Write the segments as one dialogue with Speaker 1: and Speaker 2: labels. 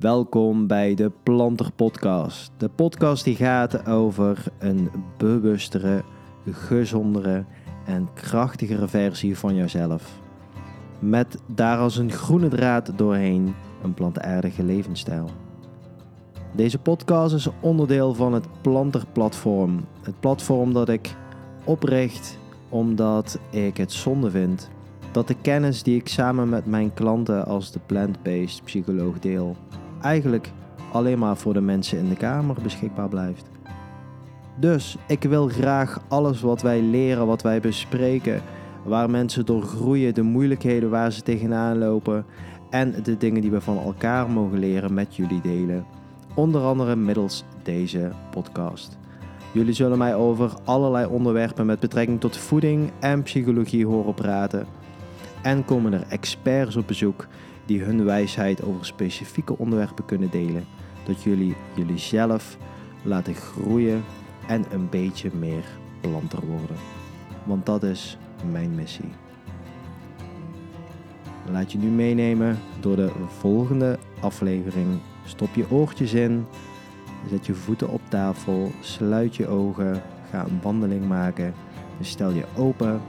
Speaker 1: Welkom bij de Planter Podcast. De podcast die gaat over een bewustere, gezondere en krachtigere versie van jezelf. Met daar als een groene draad doorheen een plantaardige levensstijl. Deze podcast is onderdeel van het Planter Platform. Het platform dat ik opricht omdat ik het zonde vind dat de kennis die ik samen met mijn klanten als de plant-based psycholoog deel, eigenlijk alleen maar voor de mensen in de kamer beschikbaar blijft. Dus ik wil graag alles wat wij leren, wat wij bespreken, waar mensen door groeien, de moeilijkheden waar ze tegenaan lopen en de dingen die we van elkaar mogen leren met jullie delen. Onder andere middels deze podcast. Jullie zullen mij over allerlei onderwerpen met betrekking tot voeding en psychologie horen praten. En komen er experts op bezoek die hun wijsheid over specifieke onderwerpen kunnen delen, dat jullie jullie zelf laten groeien en een beetje meer planter worden. Want dat is mijn missie. Laat je nu meenemen door de volgende aflevering. Stop je oortjes in, zet je voeten op tafel, sluit je ogen, ga een wandeling maken en stel je open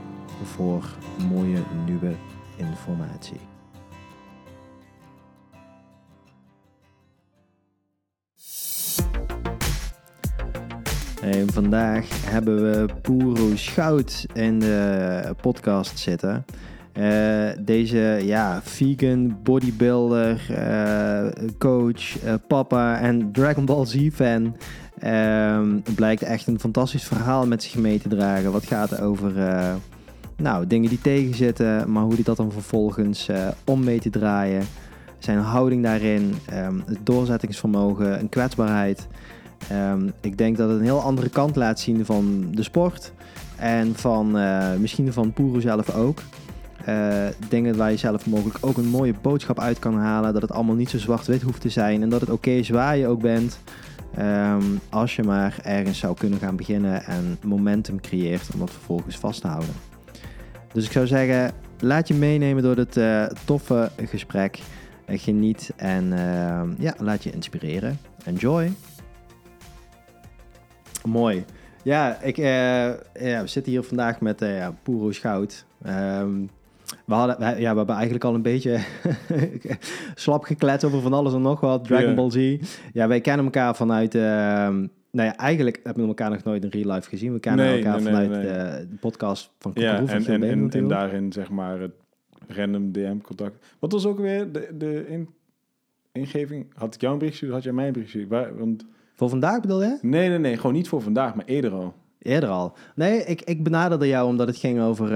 Speaker 1: voor mooie nieuwe informatie. Vandaag hebben we Poero Schout in de podcast zitten. Uh, deze ja, vegan bodybuilder, uh, coach, uh, papa en Dragon Ball Z fan. Ehm, blijkt echt een fantastisch verhaal met zich mee te dragen. Wat gaat over nou, dingen die tegenzitten, maar hoe hij dat dan vervolgens om mee te draaien. Zijn houding daarin, um, het doorzettingsvermogen, een kwetsbaarheid. Um, ik denk dat het een heel andere kant laat zien van de sport. En van misschien van Poero zelf ook. Uh, dingen waar je zelf mogelijk ook een mooie boodschap uit kan halen. Dat het allemaal niet zo zwart-wit hoeft te zijn. En dat het oké is waar je ook bent. Um, als je maar ergens zou kunnen gaan beginnen en momentum creëert om dat vervolgens vast te houden. Dus ik zou zeggen, laat je meenemen door dit uh, toffe gesprek. Geniet en ja, laat je inspireren. Enjoy! Mooi. Ja, ik, ja, we zitten hier vandaag met uh, Poero Schout. Um, we, hadden, ja, we hebben eigenlijk al een beetje slap geklet over van alles en nog wat. Dragon Ball Z. Ja, wij kennen elkaar vanuit... Uh, nou ja, eigenlijk hebben we elkaar nog nooit in real life gezien. We kennen elkaar vanuit De, podcast van
Speaker 2: Ja, en, en, en, en, daarin zeg maar het random DM-contact. Wat was ook weer de, de in, ingeving? Had ik jou een berichtje had jij mij een berichtje Want...
Speaker 1: Voor vandaag bedoel je?
Speaker 2: Nee, nee, nee. Gewoon niet voor vandaag, maar eerder al.
Speaker 1: Eerder al. Nee, ik, ik benaderde jou omdat het ging over...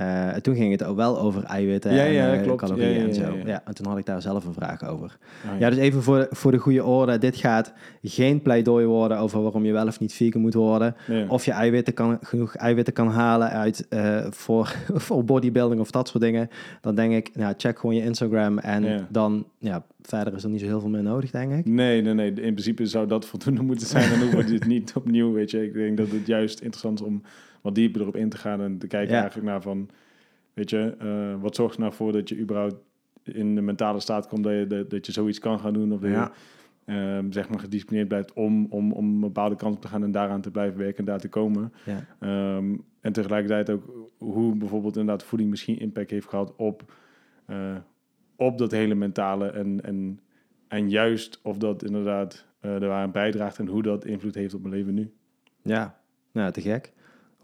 Speaker 1: Uh, uh, toen ging het ook wel over eiwitten en ja, uh, calorieën en zo. Ja, en toen had ik daar zelf een vraag over. Oh, ja. dus even voor, voor de goede orde. Dit gaat geen pleidooi worden over waarom je wel of niet vegan moet worden. Of je eiwitten kan, genoeg eiwitten kan halen uit, uh, voor, voor bodybuilding of dat soort dingen. Dan denk ik, nou, check gewoon je Instagram. En dan, ja, verder is er niet zo heel veel meer nodig, denk ik.
Speaker 2: Nee, nee, nee. In principe zou dat voldoende moeten zijn. Dan hoeven we dit niet opnieuw, weet je. Ik denk dat het juist interessant is om wat dieper erop in te gaan en te kijken eigenlijk naar van, weet je, uh, wat zorgt er nou voor dat je überhaupt in de mentale staat komt dat je, dat, dat je zoiets kan gaan doen of dat ja. je, um, zeg maar gedisciplineerd blijft om, om, om een bepaalde kant op te gaan en daaraan te blijven werken en daar te komen. Ja. Um, en tegelijkertijd ook hoe bijvoorbeeld inderdaad voeding misschien impact heeft gehad op, uh, op dat hele mentale en, en, en juist of dat inderdaad uh, eraan bijdraagt en hoe dat invloed heeft op mijn leven nu.
Speaker 1: Ja, nou te gek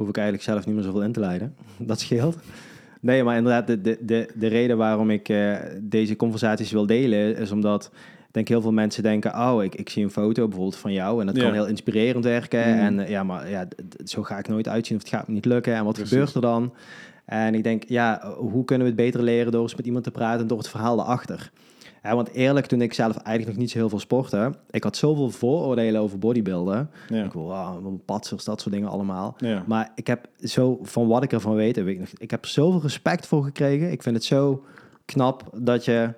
Speaker 1: hoef ik eigenlijk zelf niet meer zoveel in te leiden. Dat scheelt. Nee, maar inderdaad, de, de, de, de reden waarom ik uh, deze conversaties wil delen, is omdat ik denk heel veel mensen denken, oh, ik, ik zie een foto bijvoorbeeld van jou en dat kan heel inspirerend werken. Mm. En uh, ja, maar ja, zo ga ik nooit uitzien of het gaat me niet lukken. En wat gebeurt er dan? En ik denk, ja, hoe kunnen we het beter leren door eens met iemand te praten en door het verhaal erachter? Ja, want eerlijk, toen ik zelf eigenlijk nog niet zo heel veel sportte, ik had zoveel vooroordelen over bodybuilden. Ja. Ik wow, patsers, dat soort dingen allemaal. Ja. Maar ik heb zo, van wat ik ervan weet, ik, nog, ik heb zoveel respect voor gekregen. Ik vind het zo knap dat je,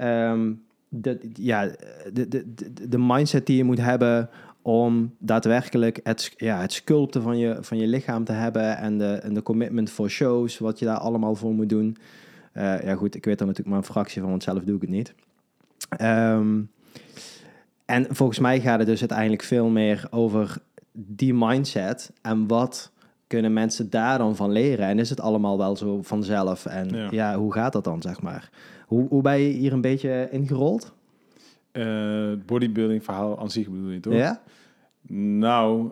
Speaker 1: um, de, ja, de, de, de, de mindset die je moet hebben om daadwerkelijk het, ja, het sculpten van je, van je lichaam te hebben en de, en de commitment voor shows, wat je daar allemaal voor moet doen. Uh, ja goed, ik weet er natuurlijk maar een fractie van, want zelf doe ik het niet. Ehm, en volgens mij gaat het dus uiteindelijk veel meer over die mindset en wat kunnen mensen daar dan van leren? En is het allemaal wel zo vanzelf? En ja,
Speaker 2: Ja.
Speaker 1: hoe gaat dat dan, zeg maar? Hoe, hoe ben je hier een beetje ingerold?
Speaker 2: Eh, het bodybuilding verhaal aan zich bedoel je toch?
Speaker 1: Ja?
Speaker 2: Nou,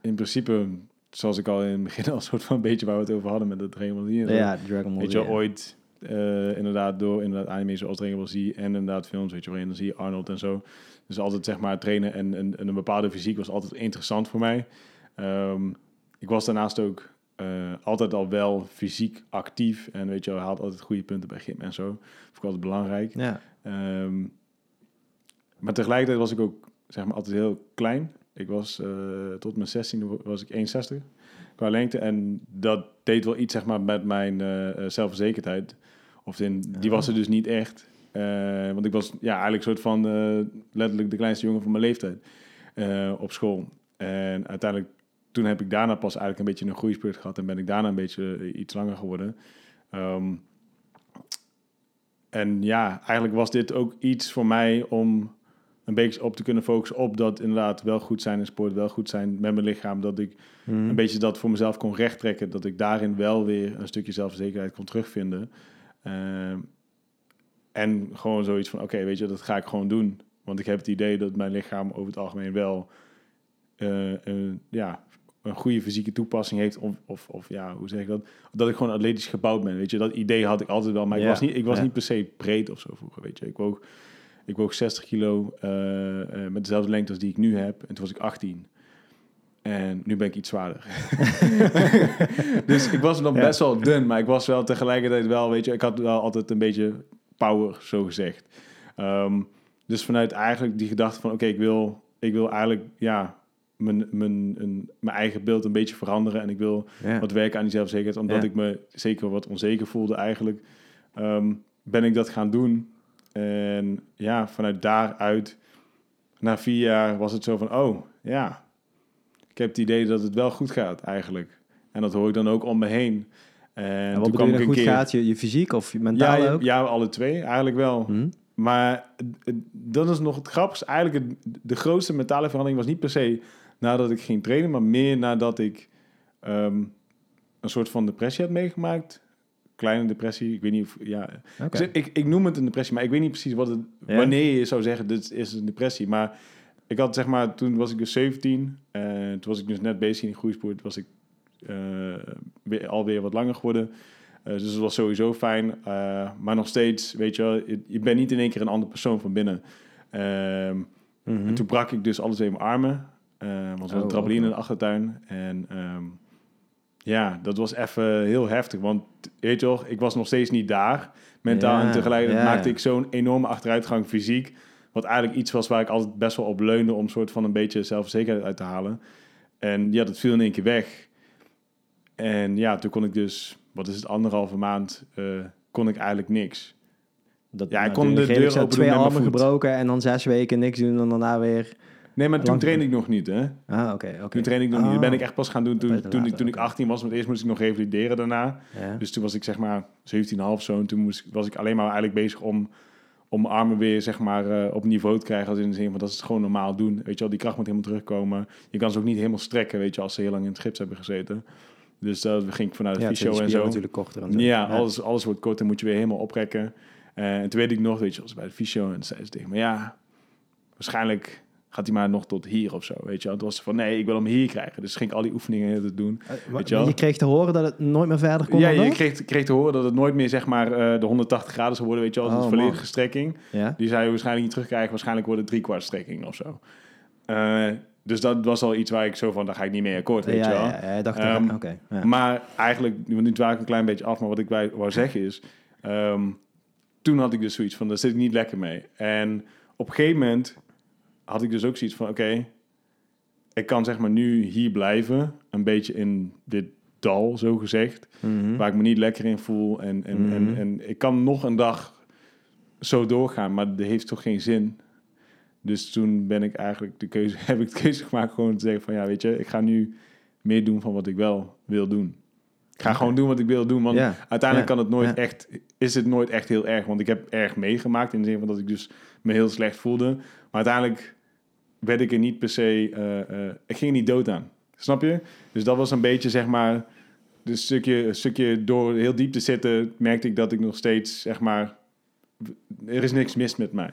Speaker 2: in principe, zoals ik al in het begin al soort van een beetje waar we het over hadden met de Dragon Ball Z.
Speaker 1: Ja, Dragon Ball
Speaker 2: Weet je,
Speaker 1: ja.
Speaker 2: ooit eh, inderdaad door inderdaad anime zoals Dragon Ball Z en inderdaad films, weet je, waarin dan zie je Arnold en zo. Dus altijd zeg maar trainen en, en, en een bepaalde fysiek was altijd interessant voor mij. Ehm, ik was daarnaast ook eh, altijd al wel fysiek actief en weet je, wel, had altijd goede punten bij gym en zo. Vond ik altijd belangrijk.
Speaker 1: Ja.
Speaker 2: Ehm, maar tegelijkertijd was ik ook zeg maar altijd heel klein. Ik was eh, tot mijn 16 was ik 1,60 qua lengte. En dat deed wel iets zeg maar, met mijn eh, eh, zelfverzekerdheid. Of in, die was er dus niet echt. Want ik was ja, eigenlijk een soort van letterlijk de kleinste jongen van mijn leeftijd op school. En uiteindelijk, toen heb ik daarna pas eigenlijk een beetje een groeispurt gehad. En ben ik daarna een beetje iets langer geworden. Ehm, en ja, eigenlijk was dit ook iets voor mij om een beetje op te kunnen focussen op dat inderdaad wel goed zijn in sport, wel goed zijn met mijn lichaam. Dat ik
Speaker 1: Mhm.
Speaker 2: een beetje dat voor mezelf kon rechttrekken. Dat ik daarin wel weer een stukje zelfverzekerdheid kon terugvinden. Ehm, en gewoon zoiets van, oké, weet je, dat ga ik gewoon doen. Want ik heb het idee dat mijn lichaam over het algemeen wel eh, een, ja, een goede fysieke toepassing heeft. Of, of, of ja, hoe zeg ik dat? Dat ik gewoon atletisch gebouwd ben, weet je. Dat idee had ik altijd wel, maar ik was, niet, ik was niet per se breed of zo vroeger, weet je. Ik woog, ik woog 60 kilo eh, eh, met dezelfde lengte als die ik nu heb. En toen was ik 18. En nu ben ik iets zwaarder. dus ik was nog
Speaker 1: Ja.
Speaker 2: best wel dun, maar ik was wel tegelijkertijd wel, weet je, ik had wel altijd een beetje power, zo gezegd. Ehm, dus vanuit eigenlijk die gedachte van, oké, ik, wil, ik wil eigenlijk, ja, mijn, mijn, een, mijn eigen beeld een beetje veranderen. En ik wil
Speaker 1: Ja.
Speaker 2: wat werken aan die zelfzekerheid, omdat
Speaker 1: Ja.
Speaker 2: ik me zeker wat onzeker voelde eigenlijk. Ehm, ben ik dat gaan doen. En ja, vanuit daaruit, na vier jaar was het zo van, oh, ja, ik heb het idee dat het wel goed gaat eigenlijk. En dat hoor ik dan ook om me heen. En,
Speaker 1: En wat bedoel
Speaker 2: kwam
Speaker 1: je goed
Speaker 2: keer...
Speaker 1: gaat? Je, je fysiek of je mentaal
Speaker 2: ja,
Speaker 1: ook?
Speaker 2: ja, alle twee eigenlijk wel.
Speaker 1: Hm?
Speaker 2: Maar dat is nog het grappigste. Eigenlijk het, de grootste mentale verandering was niet per se nadat ik ging trainen, maar meer nadat ik ehm, een soort van depressie had meegemaakt. Kleine depressie, ik weet niet of... Ja. Dus ik, ik noem het een depressie, maar ik weet niet precies wat het,
Speaker 1: Ja.
Speaker 2: wanneer je zou zeggen, dit is een depressie. Maar ik had zeg maar, toen was ik dus 17 en toen was ik dus net bezig in de groeispoort, was ik eh, weer, alweer wat langer geworden. Eh, dus dat was sowieso fijn. Eh, maar nog steeds, weet je wel, je, je bent niet in één keer een andere persoon van binnen. Ehm,
Speaker 1: Mhm.
Speaker 2: en toen brak ik dus alle twee mijn armen. Eh was
Speaker 1: Oh,
Speaker 2: een trampoline in de achtertuin. En ehm, ja, dat was even heel heftig. Want weet je toch, ik was nog steeds niet daar mentaal.
Speaker 1: Ja,
Speaker 2: en tegelijkertijd
Speaker 1: ja,
Speaker 2: maakte ik zo'n enorme achteruitgang fysiek. Wat eigenlijk iets was waar ik altijd best wel op leunde om soort van een beetje zelfverzekerdheid uit te halen. En ja, dat viel in één keer weg. En ja, toen kon ik dus, wat is het, anderhalve maand, eh, kon ik eigenlijk niks.
Speaker 1: Dat,
Speaker 2: Ja, ik
Speaker 1: nou,
Speaker 2: kon de deur open
Speaker 1: twee armen gebroken en dan zes weken niks doen en daarna weer...
Speaker 2: Nee, maar toen
Speaker 1: Lang-
Speaker 2: trainde ik nog niet, hè.
Speaker 1: Ah, oké, oké.
Speaker 2: Toen trainde ik nog niet. Dat ben ik echt pas gaan doen toen, toen, ik, toen ik
Speaker 1: oké.
Speaker 2: 18 was. Want eerst moest ik nog revalideren daarna.
Speaker 1: Ja.
Speaker 2: Dus toen was ik zeg maar 17,5 zo. En toen moest, was ik alleen maar eigenlijk bezig om, om mijn armen weer zeg maar eh, op niveau te krijgen. Als in de zin van dat is het gewoon normaal doen. Weet je wel, die kracht moet helemaal terugkomen. Je kan ze ook niet helemaal strekken, weet je, als ze heel lang in het gips hebben gezeten. Dus dat ging ik vanuit de
Speaker 1: ja,
Speaker 2: fysio en zo.
Speaker 1: natuurlijk korter en zo.
Speaker 2: Ja, alles, alles wordt kort en moet je weer helemaal oprekken. Eh, en toen weet ik nog, weet je, als bij de fysio en zei ze tegen me, ja, waarschijnlijk gaat hij maar nog tot hier of zo, weet je. wel. Toen was ze van, nee, ik wil hem hier krijgen. Dus ging ik al die oefeningen te doen.
Speaker 1: Eh,
Speaker 2: Weet je wel?
Speaker 1: je kreeg te horen dat het nooit meer verder kon
Speaker 2: ja, je kreeg, kreeg te horen dat het nooit meer, zeg maar, eh, de 180 graden zou worden, weet je wel. als
Speaker 1: Oh,
Speaker 2: volledige strekking.
Speaker 1: Ja?
Speaker 2: Die zou je waarschijnlijk niet terugkrijgen. Waarschijnlijk wordt het driekwart strekking of zo. Eh, dus dat was al iets waar ik zo van, daar ga ik niet mee akkoord, weet
Speaker 1: ja,
Speaker 2: je wel.
Speaker 1: ja, ja, ik dacht, oké. ja.
Speaker 2: Maar eigenlijk, nu dwaal ik een klein beetje af, maar wat ik wou, wou zeggen is... ehm, toen had ik dus zoiets van, daar zit ik niet lekker mee. En op een gegeven moment had ik dus ook zoiets van, oké... ik kan zeg maar nu hier blijven, een beetje in dit dal, zo gezegd...
Speaker 1: Mhm.
Speaker 2: waar ik me niet lekker in voel. En, en,
Speaker 1: Mhm.
Speaker 2: en, en ik kan nog een dag zo doorgaan, maar dat heeft toch geen zin... Dus toen ben ik eigenlijk de keuze, heb ik de keuze gemaakt gewoon te zeggen van ja, weet je, ik ga nu meer doen van wat ik wel wil doen. Ik ga gewoon doen wat ik wil doen, want uiteindelijk kan het nooit echt, is het nooit echt heel erg. Want ik heb erg meegemaakt in de zin van dat ik dus me heel slecht voelde. Maar uiteindelijk werd ik er niet per se, eh, ik ging er niet dood aan. Snap je? Dus dat was een beetje zeg maar, een stukje, stukje door heel diep te zitten, merkte ik dat ik nog steeds zeg maar, er is niks mis met mij.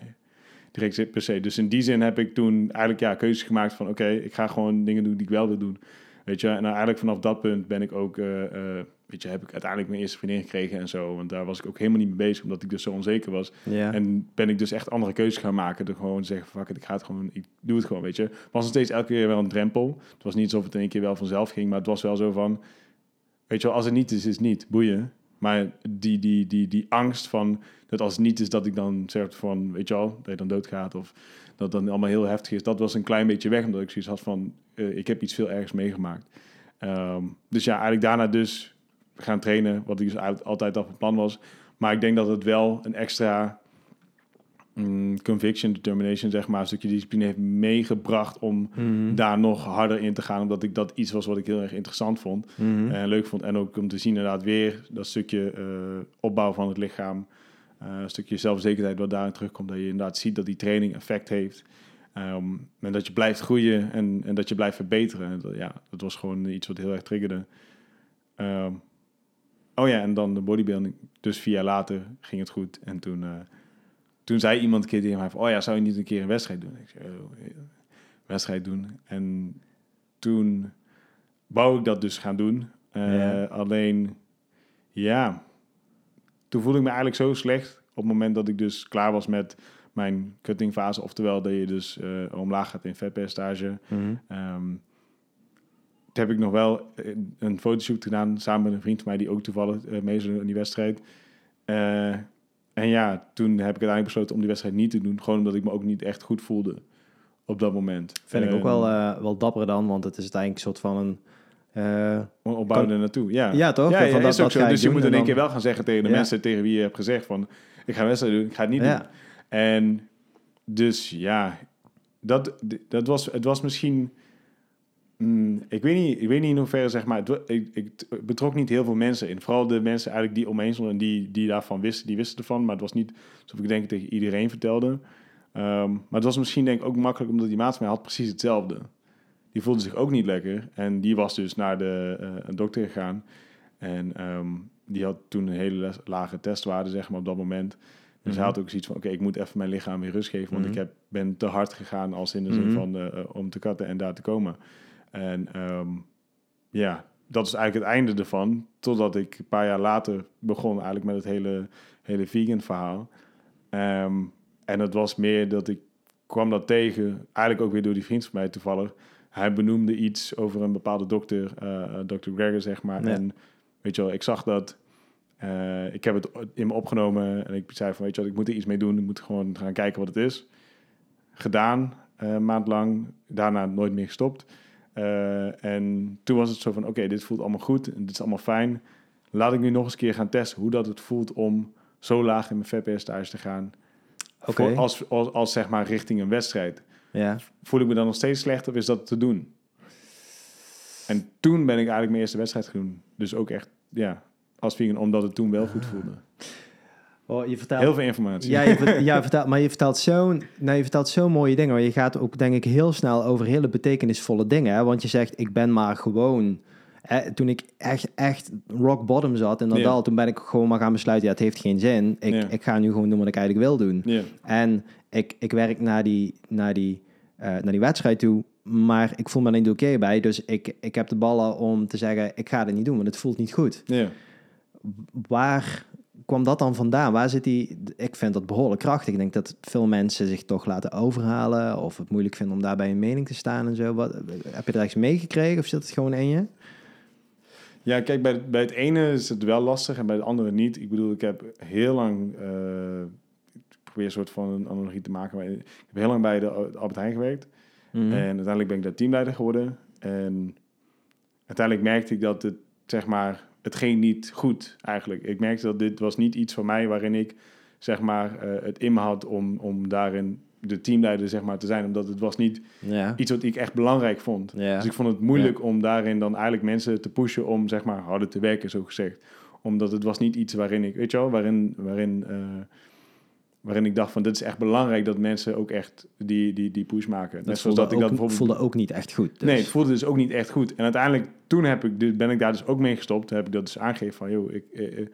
Speaker 2: Direct per se. Dus in die zin heb ik toen eigenlijk ja, keuzes gemaakt van oké, ik ga gewoon dingen doen die ik wel wil doen. Weet je, en eigenlijk vanaf dat punt ben ik ook, eh, weet je, heb ik uiteindelijk mijn eerste vriendin gekregen en zo. Want daar was ik ook helemaal niet mee bezig, omdat ik dus zo onzeker was. En ben ik dus echt andere keuzes gaan maken. Door gewoon te zeggen, fuck it, ik ga het gewoon, ik doe het gewoon, weet je. Was nog steeds elke keer wel een drempel. Het was niet alsof het in één keer wel vanzelf ging, maar het was wel zo van, weet je wel, als het niet is, is het niet, boeien. Maar die, die, die, die angst van, dat als het niet is, dat ik dan zeg van, weet je wel, dat je dan doodgaat of dat dan allemaal heel heftig is. Dat was een klein beetje weg, omdat ik zoiets had van, eh, ik heb iets veel ergens meegemaakt. Ehm, dus ja, eigenlijk daarna dus gaan trainen, wat ik dus altijd al van plan was. Maar ik denk dat het wel een extra mm, conviction, determination, zeg maar, een stukje discipline heeft meegebracht om
Speaker 1: Mhm.
Speaker 2: daar nog harder in te gaan. Omdat ik dat iets was wat ik heel erg interessant vond
Speaker 1: Mhm.
Speaker 2: en leuk vond. En ook om te zien inderdaad weer dat stukje eh, opbouw van het lichaam. eh, een stukje zelfzekerheid wat daarin terugkomt. Dat je inderdaad ziet dat die training effect heeft. En dat je blijft groeien en, en dat je blijft verbeteren. En dat, ja, dat was gewoon iets wat heel erg triggerde. Ehm, oh ja, en dan de bodybuilding. Dus vier jaar later ging het goed. En toen, eh, toen zei iemand een keer tegen mij van... Oh ja, zou je niet een keer een wedstrijd doen? Ik zei, oh, eh, wedstrijd doen. En toen wou ik dat dus gaan doen. Eh,
Speaker 1: Ja.
Speaker 2: Alleen, ja... Toen voelde ik me eigenlijk zo slecht... op het moment dat ik dus klaar was met mijn cuttingfase. Oftewel dat je dus omlaag gaat in vetpercentage.
Speaker 1: Mhm.
Speaker 2: Ehm, heb ik nog wel een- een fotoshoot gedaan samen met een vriend van mij die ook toevallig uh, mee is in die wedstrijd. Eh, en ja, toen heb ik uiteindelijk besloten om die wedstrijd niet te doen, gewoon omdat ik me ook niet echt goed voelde op dat moment.
Speaker 1: Vind ik ook wel, eh, wel dapper dan, want het is uiteindelijk een soort van een... eh,
Speaker 2: opbouwende naartoe. Ja,
Speaker 1: ja, toch?
Speaker 2: Ja, ja,
Speaker 1: dat-
Speaker 2: is ook
Speaker 1: dat
Speaker 2: zo. Dus je moet in één
Speaker 1: dan-
Speaker 2: keer wel gaan zeggen tegen de
Speaker 1: Ja.
Speaker 2: mensen tegen wie je hebt gezegd van ik ga een wedstrijd doen, ik ga het niet
Speaker 1: Ja.
Speaker 2: doen. En dus ja, dat, dat was, het was misschien, mm, ik, weet niet, ik weet niet in hoeverre zeg maar, het, ik, ik betrok niet heel veel mensen in. Vooral de mensen eigenlijk die omheen stonden en die, die daarvan wisten, die wisten ervan. Maar het was niet alsof ik denk ik tegen iedereen vertelde. Ehm, maar het was misschien denk ik ook makkelijk omdat die maat van mij had precies hetzelfde. Die voelde zich ook niet lekker en die was dus naar de eh, een dokter gegaan. En ehm, die had toen een hele lage testwaarde, zeg maar, op dat moment. Dus
Speaker 1: Mhm.
Speaker 2: hij had ook zoiets van, oké, ik moet even mijn lichaam weer rust geven. Want
Speaker 1: Mhm.
Speaker 2: ik heb, ben te hard gegaan als in de zin
Speaker 1: Mhm.
Speaker 2: van eh, eh, om te katten en daar te komen. En ehm, ja, dat is eigenlijk het einde ervan. Totdat ik een paar jaar later begon eigenlijk met het hele, hele vegan verhaal. Ehm, en het was meer dat ik kwam dat tegen, eigenlijk ook weer door die vriend van mij toevallig. Hij benoemde iets over een bepaalde dokter, eh Dr. Greger, zeg maar.
Speaker 1: Ja.
Speaker 2: En weet je wel, ik zag dat. eh, ik heb het in me opgenomen en ik zei van, weet je wat, ik moet er iets mee doen. Ik moet gewoon gaan kijken wat het is. Gedaan, een maand lang. Daarna nooit meer gestopt. Eh, en toen was het zo van, oké, dit voelt allemaal goed en dit is allemaal fijn. Laat ik nu nog eens een keer gaan testen hoe dat het voelt om zo laag in mijn vetpercentage te gaan. Voor, als, als, als zeg maar richting een wedstrijd.
Speaker 1: Ja.
Speaker 2: Voel ik me dan nog steeds slecht of is dat te doen? En toen ben ik eigenlijk mijn eerste wedstrijd gaan doen. Dus ook echt, ja, als vegan, omdat het toen wel goed voelde.
Speaker 1: Oh, je vertelt...
Speaker 2: Heel veel informatie.
Speaker 1: Ja, je, ja, vertelt, maar je vertelt zo'n nou, je vertelt zo mooie dingen. Maar je gaat ook, denk ik, heel snel over hele betekenisvolle dingen. Hè? Want je zegt, ik ben maar gewoon... Hè, toen ik echt, echt rock bottom zat in dat
Speaker 2: Ja.
Speaker 1: dal, toen ben ik gewoon maar gaan besluiten, ja, het heeft geen zin. Ik,
Speaker 2: Ja.
Speaker 1: ik ga nu gewoon doen wat ik eigenlijk wil doen.
Speaker 2: Ja,
Speaker 1: En ik, ik werk naar die, naar, die, eh, naar die wedstrijd toe, maar ik voel me niet oké bij. Dus ik, ik heb de ballen om te zeggen, ik ga het niet doen, want het voelt niet goed.
Speaker 2: ja.
Speaker 1: Waar kwam dat dan vandaan? Waar zit die? Ik vind dat behoorlijk krachtig. Ik denk dat veel mensen zich toch laten overhalen of het moeilijk vinden om daarbij een mening te staan en zo. Wat, heb je er iets meegekregen of zit het gewoon in je?
Speaker 2: Ja, kijk, bij, bij het ene is het wel lastig en bij het andere niet. Ik bedoel, ik heb heel lang... ik probeer een soort van een analogie te maken. Maar ik heb heel lang bij de Albert Heijn gewerkt.
Speaker 1: Mhm.
Speaker 2: En uiteindelijk ben ik daar teamleider geworden. En uiteindelijk merkte ik dat het, zeg maar, het ging niet goed eigenlijk. Ik merkte dat dit was niet iets van mij waarin ik, zeg maar, eh, het in me had om, om daarin de teamleider zeg maar, te zijn. Omdat het was niet
Speaker 1: Ja.
Speaker 2: iets wat ik echt belangrijk vond.
Speaker 1: Ja.
Speaker 2: Dus ik vond het moeilijk om daarin dan eigenlijk mensen te pushen om zeg maar harder te werken, zo gezegd. Omdat het was niet iets waarin ik, weet je wel, waarin, waarin, eh, waarin ik dacht van dit is echt belangrijk dat mensen ook echt die, die, die push maken. Net
Speaker 1: Dat
Speaker 2: zoals dat ik dat bijvoorbeeld
Speaker 1: voelde ook niet echt goed. Dus.
Speaker 2: Nee, het voelde dus ook niet echt goed. En uiteindelijk, toen heb ik, dus- ben ik daar dus ook mee gestopt. Heb ik dat dus aangegeven van, joh, ik, eh, eh,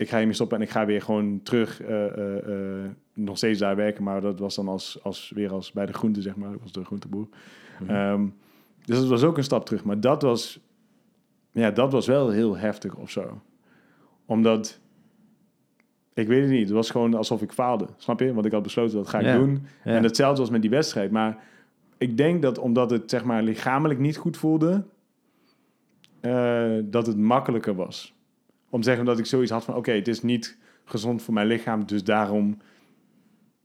Speaker 2: ik ga hiermee stoppen en ik ga weer gewoon terug, eh, eh, eh, nog steeds daar werken. Maar dat was dan als, als, weer als bij de groente, zeg maar. Dat was de groenteboer.
Speaker 1: Mhm.
Speaker 2: Ehm, dus dat was ook een stap terug. Maar dat was, ja, dat was wel heel heftig of zo. Omdat, ik weet het niet, het was gewoon alsof ik faalde. Snap je? Want ik had besloten, dat ga ik
Speaker 1: Ja.
Speaker 2: doen.
Speaker 1: Ja.
Speaker 2: En hetzelfde was met die wedstrijd. Maar ik denk dat omdat het zeg maar lichamelijk niet goed voelde, eh, dat het makkelijker was. Om te zeggen dat ik zoiets had van, oké, het is niet gezond voor mijn lichaam, dus daarom,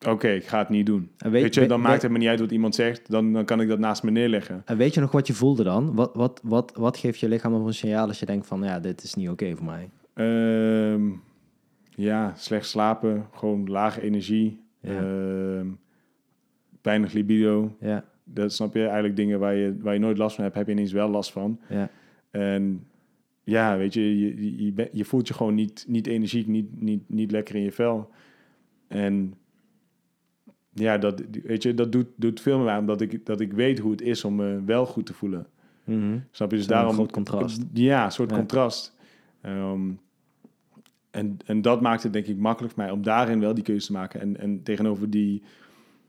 Speaker 2: oké, ik ga het niet doen.
Speaker 1: En
Speaker 2: Weet,
Speaker 1: weet-
Speaker 2: je,
Speaker 1: weet-
Speaker 2: dan maakt het me niet uit wat iemand zegt, dan, dan kan ik dat naast me neerleggen.
Speaker 1: En weet je nog wat je voelde dan? Wat, wat, wat, wat geeft je lichaam voor een signaal als je denkt van, ja, dit is niet oké voor mij?
Speaker 2: Ehm, ja, slecht slapen, gewoon lage energie,
Speaker 1: Ja.
Speaker 2: ehm, weinig libido.
Speaker 1: Ja,
Speaker 2: Dat snap je, eigenlijk dingen waar je, waar je nooit last van hebt, heb je ineens wel last van.
Speaker 1: ja,
Speaker 2: En ja, weet je, je, je, je, ben- je voelt je gewoon niet, niet energiek, niet, niet, niet lekker in je vel. En ja, dat, weet je, dat doet, doet veel meer aan, omdat ik, dat ik weet hoe het is om me wel goed te voelen.
Speaker 1: Mhm.
Speaker 2: Snap je? Dus daarom...
Speaker 1: groot contrast.
Speaker 2: Ja, een soort
Speaker 1: Ja.
Speaker 2: contrast. Ehm, en, en dat maakt het denk ik makkelijk voor mij om daarin wel die keuze te maken. En, en tegenover die,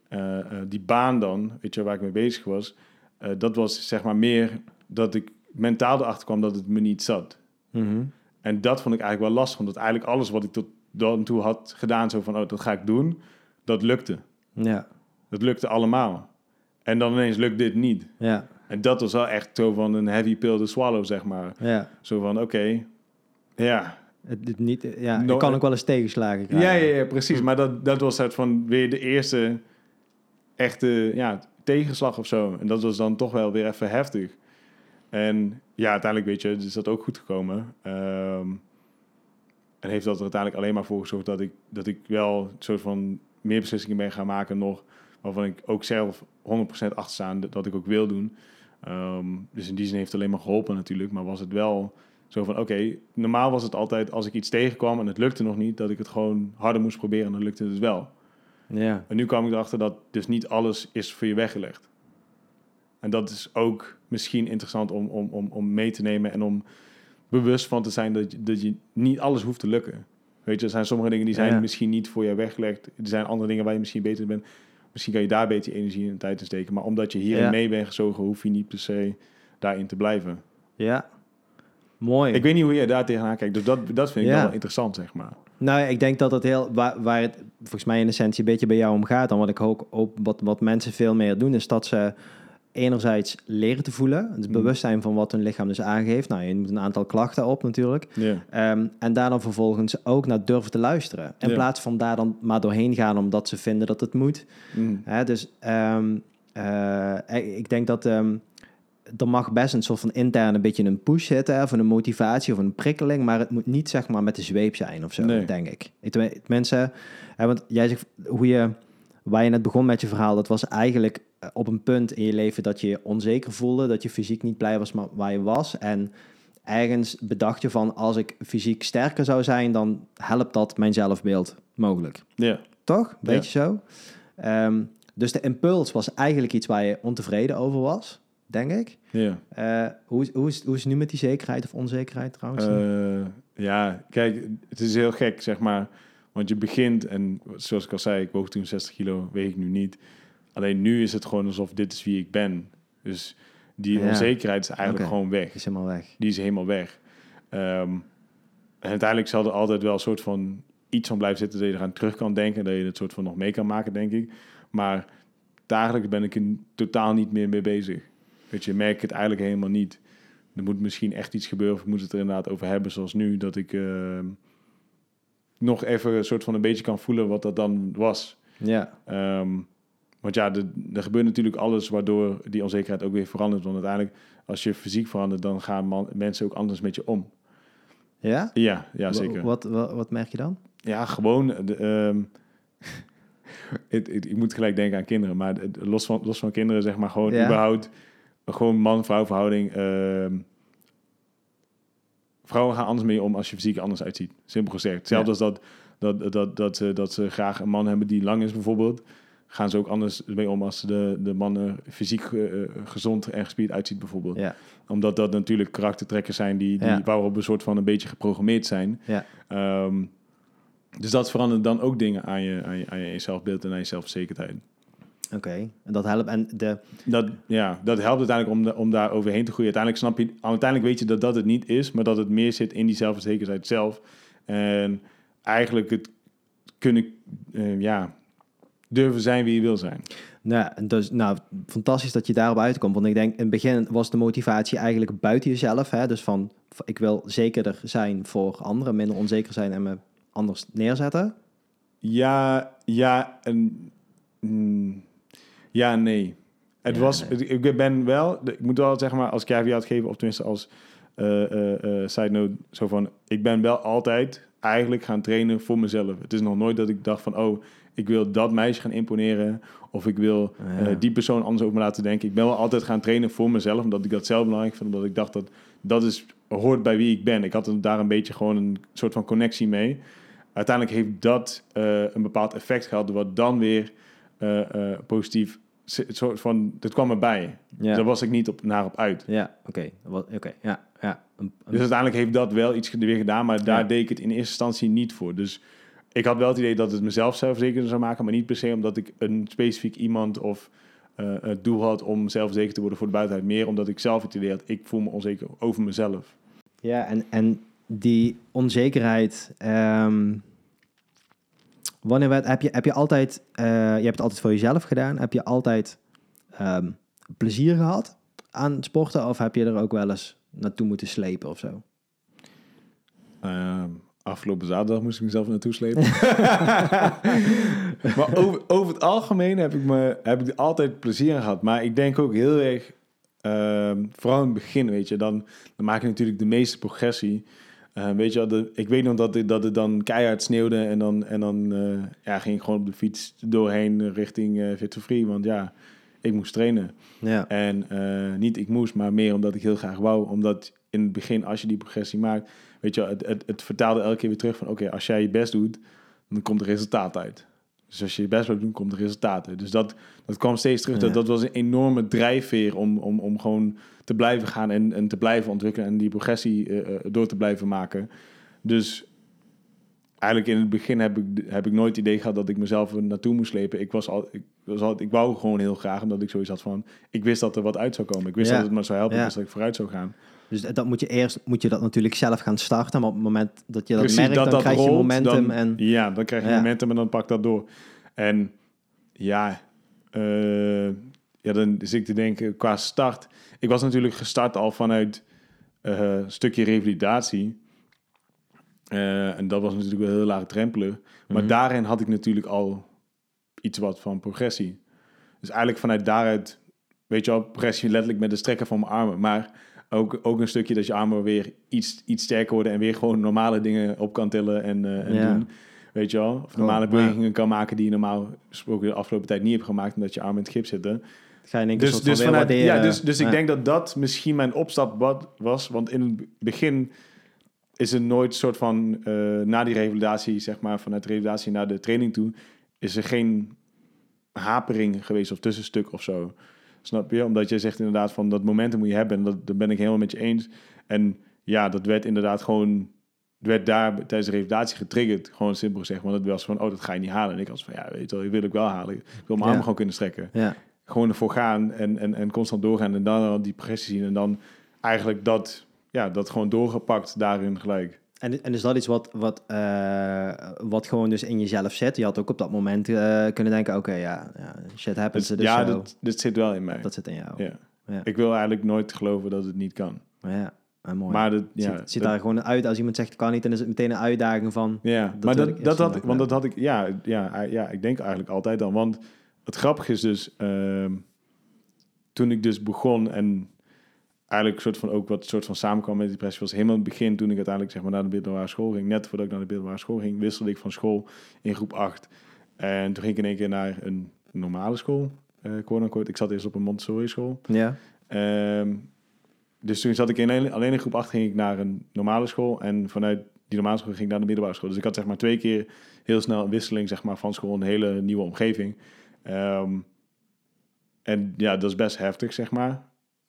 Speaker 2: eh, eh, die baan dan, weet je, waar ik mee bezig was, eh, dat was zeg maar meer dat ik mentaal erachter kwam dat het me niet zat.
Speaker 1: Mhm.
Speaker 2: En dat vond ik eigenlijk wel lastig, omdat eigenlijk alles wat ik tot dan toe had gedaan, zo van, oh, dat ga ik doen, dat lukte.
Speaker 1: Ja,
Speaker 2: Dat lukte allemaal. En dan ineens lukt dit niet.
Speaker 1: ja,
Speaker 2: En dat was wel echt zo van een heavy pill to swallow, zeg maar.
Speaker 1: ja.
Speaker 2: Zo van, oké, ja.
Speaker 1: Het, het niet, ja,
Speaker 2: No-
Speaker 1: ik kan ook wel eens tegenslagen
Speaker 2: Ja,
Speaker 1: krijgen.
Speaker 2: ja, ja, precies. Maar dat, dat was het van weer de eerste echte ja, tegenslag of zo. En dat was dan toch wel weer even heftig. En ja, uiteindelijk weet je, is dat ook goed gekomen. Ehm, en heeft dat er uiteindelijk alleen maar voor gezorgd dat ik, dat ik wel een soort van meer beslissingen ben gaan maken nog. Waarvan ik ook zelf 100% achter sta dat- dat ik ook wil doen. Ehm, dus in die zin heeft het alleen maar geholpen natuurlijk. Maar was het wel zo van, oké, normaal was het altijd als ik iets tegenkwam en het lukte nog niet, dat ik het gewoon harder moest proberen en dan lukte het wel.
Speaker 1: Ja,
Speaker 2: En nu kwam ik erachter dat dus niet alles is voor je weggelegd. En dat is ook misschien interessant om, om, om, om mee te nemen en om bewust van te zijn dat je, dat je niet alles hoeft te lukken. Weet je, er zijn sommige dingen die zijn
Speaker 1: Ja.
Speaker 2: misschien niet voor je weggelegd. Er zijn andere dingen waar je misschien beter in bent. Misschien kan je daar beter je energie en tijd in steken. Maar omdat je hierin
Speaker 1: Ja.
Speaker 2: mee bent gezogen, hoef je niet per se daarin te blijven.
Speaker 1: ja. Mooi.
Speaker 2: Ik weet niet hoe jij daar tegenaan kijkt. Dus dat, dat vind ik
Speaker 1: Ja.
Speaker 2: wel interessant, zeg maar.
Speaker 1: Nou, ik denk dat het heel, waar, waar het volgens mij in essentie een beetje bij jou om gaat, dan wat ik ook, wat, wat mensen veel meer doen, is dat ze enerzijds leren te voelen, het
Speaker 2: Mhm.
Speaker 1: bewustzijn van wat hun lichaam dus aangeeft. Nou, je moet een aantal klachten op natuurlijk. Ehm, en daar dan vervolgens ook naar durven te luisteren. In plaats van daar dan maar doorheen gaan omdat ze vinden dat het moet.
Speaker 2: Mm.
Speaker 1: Hè, dus ehm, eh, ik denk dat ehm, er mag best een soort van intern een beetje een push zitten, of een motivatie of een prikkeling, maar het moet niet zeg maar met de zweep zijn of zo,
Speaker 2: Nee.
Speaker 1: denk ik. mensen, hè, want jij zegt hoe je, waar je net begon met je verhaal, dat was eigenlijk eh, op een punt in je leven dat je je onzeker voelde, dat je fysiek niet blij was maar waar je was en ergens bedacht je van als ik fysiek sterker zou zijn, dan helpt dat mijn zelfbeeld mogelijk.
Speaker 2: Ja.
Speaker 1: Toch? Beetje zo. Ehm, dus de impuls was eigenlijk iets waar je ontevreden over was, denk ik.
Speaker 2: Ja.
Speaker 1: Eh, hoe, is, hoe, is, hoe is het nu met die zekerheid of onzekerheid trouwens?
Speaker 2: Eh, ja, kijk, het is heel gek, zeg maar. Want je begint, en zoals ik al zei, ik woog toen 60 kilo, weeg ik nu niet. Alleen nu is het gewoon alsof dit is wie ik ben. Dus die
Speaker 1: Ja.
Speaker 2: onzekerheid is eigenlijk gewoon weg.
Speaker 1: is helemaal weg.
Speaker 2: Die is helemaal weg. Ehm, en uiteindelijk zal er altijd wel een soort van iets van blijven zitten dat je eraan terug kan denken. Dat je het soort van nog mee kan maken, denk ik. Maar dagelijks ben ik er totaal niet meer mee bezig. Weet je, merk ik het eigenlijk helemaal niet. Er moet misschien echt iets gebeuren of ik moet het er inderdaad over hebben zoals nu. Dat ik ehm, nog even een soort van een beetje kan voelen wat dat dan was.
Speaker 1: Ja,
Speaker 2: Ehm, want ja, er, gebeurt natuurlijk alles waardoor die onzekerheid ook weer verandert. Want uiteindelijk, als je fysiek verandert, dan gaan man- mensen ook anders met je om.
Speaker 1: ja?
Speaker 2: Ja, ja zeker.
Speaker 1: Wat, wat, wat merk je dan?
Speaker 2: Ja, gewoon. De, ehm, ik moet gelijk denken aan kinderen, maar los van, los van kinderen, zeg maar gewoon
Speaker 1: Ja.
Speaker 2: überhaupt, gewoon man-vrouw verhouding. ehm, vrouwen gaan anders mee om als je fysiek anders uitziet. Simpel gezegd. Hetzelfde
Speaker 1: Ja.
Speaker 2: als dat, dat, dat, dat, ze, dat ze graag een man hebben die lang is bijvoorbeeld. Gaan ze ook anders mee om als de, de man er fysiek eh, gezond en gespierd uitziet bijvoorbeeld.
Speaker 1: Ja,
Speaker 2: Omdat dat natuurlijk karaktertrekkers zijn die, die
Speaker 1: Ja.
Speaker 2: waarop een soort van een beetje geprogrammeerd zijn.
Speaker 1: ja.
Speaker 2: Ehm, dus dat verandert dan ook dingen aan je, aan je, aan je zelfbeeld en aan je zelfverzekerdheid.
Speaker 1: Oké. En dat helpt. En de...
Speaker 2: Dat, ja, dat helpt uiteindelijk om, de- om daar overheen te groeien. Uiteindelijk snap je, uiteindelijk weet je dat dat het niet is, maar dat het meer zit in die zelfverzekerdheid zelf. En eigenlijk het kunnen, eh, ja, durven zijn wie je wil zijn.
Speaker 1: Nou, dus, nou, fantastisch dat je daarop uitkomt. Want ik denk, in het begin was de motivatie eigenlijk buiten jezelf. Hè? Dus van, ik wil zekerder zijn voor anderen, minder onzeker zijn en me anders neerzetten.
Speaker 2: Ja, ja en mm, ja, nee. Het
Speaker 1: Ja,
Speaker 2: was,
Speaker 1: nee.
Speaker 2: ik ben wel, ik moet wel zeg maar als caveat geven, of tenminste als eh, side note, zo van, ik ben wel altijd eigenlijk gaan trainen voor mezelf. Het is nog nooit dat ik dacht van, oh, ik wil dat meisje gaan imponeren, of ik wil
Speaker 1: Ja.
Speaker 2: die persoon anders over me laten denken. Ik ben wel altijd gaan trainen voor mezelf, omdat ik dat zelf belangrijk vind, omdat ik dacht dat dat is, hoort bij wie ik ben. Ik had daar een beetje gewoon een soort van connectie mee. Uiteindelijk heeft dat een bepaald effect gehad, wat dan weer positief, soort van, het kwam erbij.
Speaker 1: Ja,
Speaker 2: Daar was ik niet op, naar op uit.
Speaker 1: ja oké. Oké, ja, ja.
Speaker 2: Dus uiteindelijk heeft dat wel iets weer gedaan, maar daar
Speaker 1: Ja.
Speaker 2: deed ik het in eerste instantie niet voor. Dus ik had wel het idee dat het mezelf zelfverzekerder zou maken, maar niet per se omdat ik een specifiek iemand of eh, het doel had om zelfverzekerd te worden voor de buitenheid. Meer omdat ik zelf het idee had, ik voel me onzeker over mezelf.
Speaker 1: Ja, en, en die onzekerheid. ehm, wanneer werd, heb, je, heb je altijd. eh, je hebt het altijd voor jezelf gedaan. Heb je altijd ehm, plezier gehad aan sporten? Of heb je er ook wel eens naartoe moeten slepen of zo?
Speaker 2: Ehm, afgelopen zaterdag moest ik mezelf naartoe slepen. maar over, over het algemeen heb ik, me, heb ik altijd plezier aan gehad. Maar ik denk ook heel erg, ehm, vooral in het begin, weet je, dan, dan maak je natuurlijk de meeste progressie. Eh, weet je, wel, de, ik weet nog dat het, dat het dan keihard sneeuwde en dan, en dan eh, ja, ging ik gewoon op de fiets doorheen richting eh Fit for Free. Want ja, ik moest trainen.
Speaker 1: Ja,
Speaker 2: En niet ik moest, maar meer omdat ik heel graag wou. Omdat in het begin, als je die progressie maakt, weet je, wel, het, het, het vertaalde elke keer weer terug van: oké, als jij je best doet, dan komt er resultaat uit. Dus als je je best blijft doen, komt er resultaat uit. Dus dat, dat kwam steeds terug.
Speaker 1: Ja.
Speaker 2: Dat, dat was een enorme drijfveer om, om, om gewoon te blijven gaan en, en te blijven ontwikkelen en die progressie eh, eh, door te blijven maken. Dus eigenlijk in het begin heb ik, heb ik nooit het idee gehad dat ik mezelf er naartoe moest slepen. Ik, was al, ik, was al, ik wou gewoon heel graag, omdat ik zoiets had van... Ik wist dat er wat uit zou komen. Ik wist
Speaker 1: Ja.
Speaker 2: dat het me zou helpen.
Speaker 1: Ja.
Speaker 2: Ik wist dat ik vooruit zou gaan.
Speaker 1: dus dat moet je eerst moet je dat natuurlijk zelf gaan starten. Maar op het moment dat je dat
Speaker 2: Precies,
Speaker 1: merkt,
Speaker 2: dat
Speaker 1: dan
Speaker 2: dat
Speaker 1: krijg je momentum.
Speaker 2: dan-
Speaker 1: en,
Speaker 2: Ja, dan krijg je
Speaker 1: Ja.
Speaker 2: momentum en dan pak dat door. En ja, eh, ja, dan zit ik te denken qua start. Ik was natuurlijk gestart al vanuit eh, een stukje revalidatie. Eh, en dat was natuurlijk wel heel laagdrempelig. Maar
Speaker 1: Mhm.
Speaker 2: daarin had ik natuurlijk al iets wat van progressie. Dus eigenlijk vanuit daaruit, weet je wel, progressie letterlijk met de strekken van mijn armen. Maar ook, ook een stukje dat je armen weer iets, iets sterker worden en weer gewoon normale dingen op kan tillen en, eh, en
Speaker 1: Ja.
Speaker 2: doen. Weet je wel? Of normale
Speaker 1: Oh, maar-
Speaker 2: bewegingen kan maken die je normaal gesproken de afgelopen tijd niet hebt gemaakt, omdat je armen in het gips zitten.
Speaker 1: Ga je in
Speaker 2: Dus,
Speaker 1: van
Speaker 2: dus, vanuit, ja, dus, dus ik
Speaker 1: Ja.
Speaker 2: denk dat dat misschien mijn opstap was. Want in het begin is er nooit soort van, eh, na die revalidatie, zeg maar, vanuit de revalidatie naar de training toe, is er geen hapering geweest of tussenstuk of zo. Snap je? Omdat je zegt inderdaad van dat momentum moet je hebben. En dat, dat ben ik helemaal met je eens. En ja, dat werd inderdaad gewoon, werd daar tijdens de revalidatie getriggerd. Gewoon simpel gezegd. Want het was van, oh, dat ga je niet halen. En ik was van, ja, weet je wel, ik wil ik wel halen. Ik wil mijn
Speaker 1: Ja.
Speaker 2: armen gewoon kunnen strekken
Speaker 1: Ja.
Speaker 2: Gewoon ervoor gaan en, en, en constant doorgaan en dan al die progressie zien en dan eigenlijk dat, ja, dat gewoon doorgepakt daarin gelijk.
Speaker 1: En, en is dat iets wat, wat, eh, wat gewoon dus in jezelf zit? Je had ook op dat moment eh, kunnen denken, oké, ja, ja, shit happens.
Speaker 2: Dus,
Speaker 1: Dus,
Speaker 2: ja, dat, dit zit wel in mij.
Speaker 1: dat zit in jou.
Speaker 2: ja.
Speaker 1: Ja.
Speaker 2: Ik wil eigenlijk nooit geloven dat het niet kan.
Speaker 1: Ja, mooi.
Speaker 2: Maar dat,
Speaker 1: het
Speaker 2: ja,
Speaker 1: ziet, het ziet
Speaker 2: dat-
Speaker 1: daar gewoon uit als iemand zegt, het kan niet, dan is het meteen een uitdaging van...
Speaker 2: ja,
Speaker 1: dat
Speaker 2: maar dat,
Speaker 1: ik
Speaker 2: dat had,
Speaker 1: vandaag
Speaker 2: want dat had ik, ja, ja, ja, ik denk eigenlijk altijd al. Want het grappige is dus, ehm, toen ik dus begon en eigenlijk soort van ook wat soort van samenkwam met depressie was helemaal in het begin toen ik uiteindelijk zeg maar naar de middelbare school ging. Net voordat ik naar de middelbare school ging, wisselde ik van school in groep 8. En toen ging ik in één keer naar een normale school, uh, quote unquote. Ik zat eerst op een Montessori school.
Speaker 1: Ja.
Speaker 2: Ehm, dus toen zat ik in een, alleen in groep 8 ging ik naar een normale school. En vanuit die normale school ging ik naar de middelbare school. Dus ik had zeg maar twee keer heel snel een wisseling zeg maar, van school, een hele nieuwe omgeving. Ehm, en ja, dat is best heftig, zeg maar,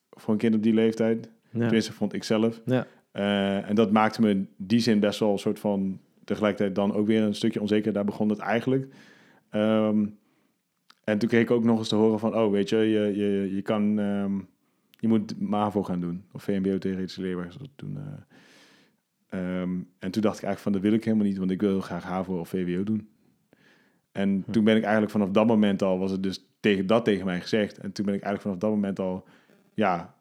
Speaker 2: voor een kind op die leeftijd. Ja. Tenminste, vond ik zelf.
Speaker 1: Ja.
Speaker 2: Uh, en dat maakte me in die zin best wel een soort van... tegelijkertijd dan ook weer een stukje onzeker. Daar begon het eigenlijk. Um, en toen kreeg ik ook nog eens te horen van... oh, weet je, je, je, je kan... Um, je moet MAVO gaan doen. Of VMBO theoretische leerwerk. Toen, uh, um, en toen dacht ik eigenlijk van... dat wil ik helemaal niet, want ik wil graag HAVO of VWO doen. En hm. toen ben ik eigenlijk vanaf dat moment al... was het dus tegen dat tegen mij gezegd. En toen ben ik eigenlijk vanaf dat moment al... ja,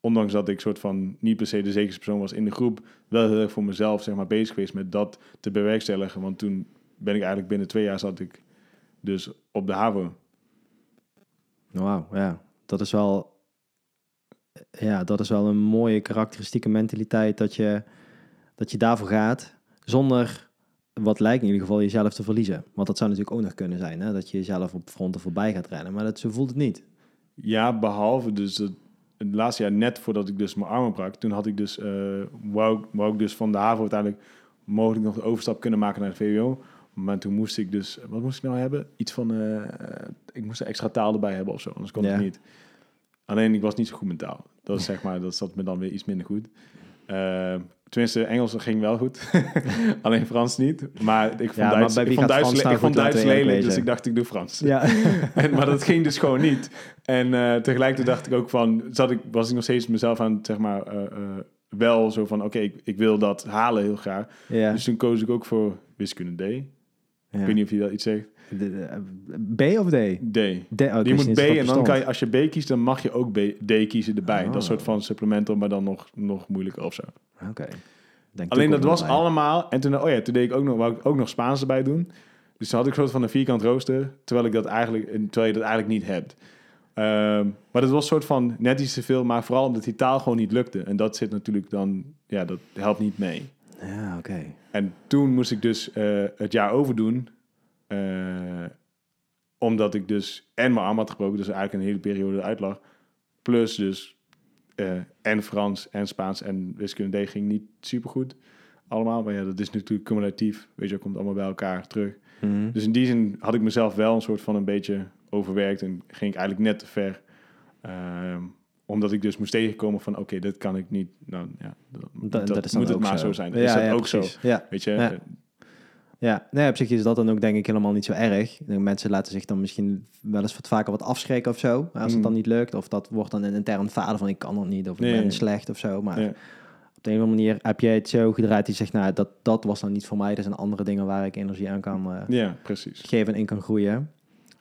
Speaker 2: ondanks dat ik soort van niet per se de zekerste persoon was in de groep, wel heel erg voor mezelf zeg maar, bezig geweest met dat te bewerkstelligen. Want toen ben ik eigenlijk binnen twee jaar zat ik dus op de HAVO.
Speaker 1: Wauw, ja. Dat is wel... Ja, dat is wel een mooie karakteristieke mentaliteit dat je, dat je daarvoor gaat zonder wat lijkt in ieder geval jezelf te verliezen. Want dat zou natuurlijk ook nog kunnen zijn, hè? dat je jezelf op fronten voorbij gaat rennen. Maar dat, zo voelt het niet.
Speaker 2: Ja, behalve dus het, het laatste jaar net voordat ik dus mijn armen brak, toen had ik dus, uh, wou, wou ik dus van de HAVO uiteindelijk mogelijk nog de overstap kunnen maken naar de VWO. Maar toen moest ik dus, wat moest ik nou hebben? Iets van, uh, ik moest een extra taal erbij hebben of zo, anders kon ja. ik niet. Alleen ik was niet zo goed met taal. Dat is zeg maar, dat zat me dan weer iets minder goed. Uh, tenminste, Engels ging wel goed. Alleen Frans niet. Maar ik vond ja, Duits, ik vond Duits, ik vond Duits lelijk, dus ik dacht ik doe Frans. Ja. en, maar dat ging dus gewoon niet. En uh, tegelijkertijd dacht ik ook van, zat ik, was ik nog steeds mezelf aan, zeg maar, uh, wel zo van, oké, okay, ik, ik, wil dat halen heel graag. Ja. Dus toen koos ik ook voor wiskunde D. Ja. Ik weet niet of je dat iets zegt.
Speaker 1: B of D?
Speaker 2: D. D oh, je moet B en dan kan je, als je B kiest, dan mag je ook B, D kiezen erbij. Oh. Dat soort van supplemental, maar dan nog, nog moeilijker of zo.
Speaker 1: Oké.
Speaker 2: Alleen dat was allemaal. En toen, oh ja, toen deed ik ook nog, wou ik ook nog Spaans erbij doen. Dus toen had ik een soort van een vierkant rooster, terwijl ik dat eigenlijk, terwijl je dat eigenlijk niet hebt. Um, maar dat was een soort van net iets te veel, maar vooral omdat die taal gewoon niet lukte. En dat zit natuurlijk dan, ja, dat helpt niet mee.
Speaker 1: Ja, oké.
Speaker 2: En toen moest ik dus uh, het jaar overdoen. Uh, omdat ik dus en mijn arm had gebroken, dus eigenlijk een hele periode eruit lag. Plus dus uh, en Frans en Spaans en wiskunde D ging niet super goed allemaal. Maar ja, dat is natuurlijk cumulatief. Weet je, dat komt allemaal bij elkaar terug. Mm -hmm. Dus in die zin had ik mezelf wel een soort van een beetje overwerkt en ging ik eigenlijk net te ver. Uh, omdat ik dus moest tegenkomen van, oké, okay, dat kan ik niet. Nou ja, dat, dat, dat moet het maar zo, zijn. Dat ja, is dat ja, ook precies. zo. Ja. Weet je? Ja.
Speaker 1: Nee, op zich is dat dan ook denk ik helemaal niet zo erg. Mensen laten zich dan misschien wel eens wat vaker wat afschrikken of zo. Als het mm. dan niet lukt. Of dat wordt dan een intern falen van ik kan het niet. Of ik ben slecht of zo. Maar op de een of andere manier heb jij het zo gedraaid die zegt, nou, dat, dat was dan niet voor mij. Er zijn andere dingen waar ik energie aan kan uh,
Speaker 2: ja, precies.
Speaker 1: geven en in kan groeien.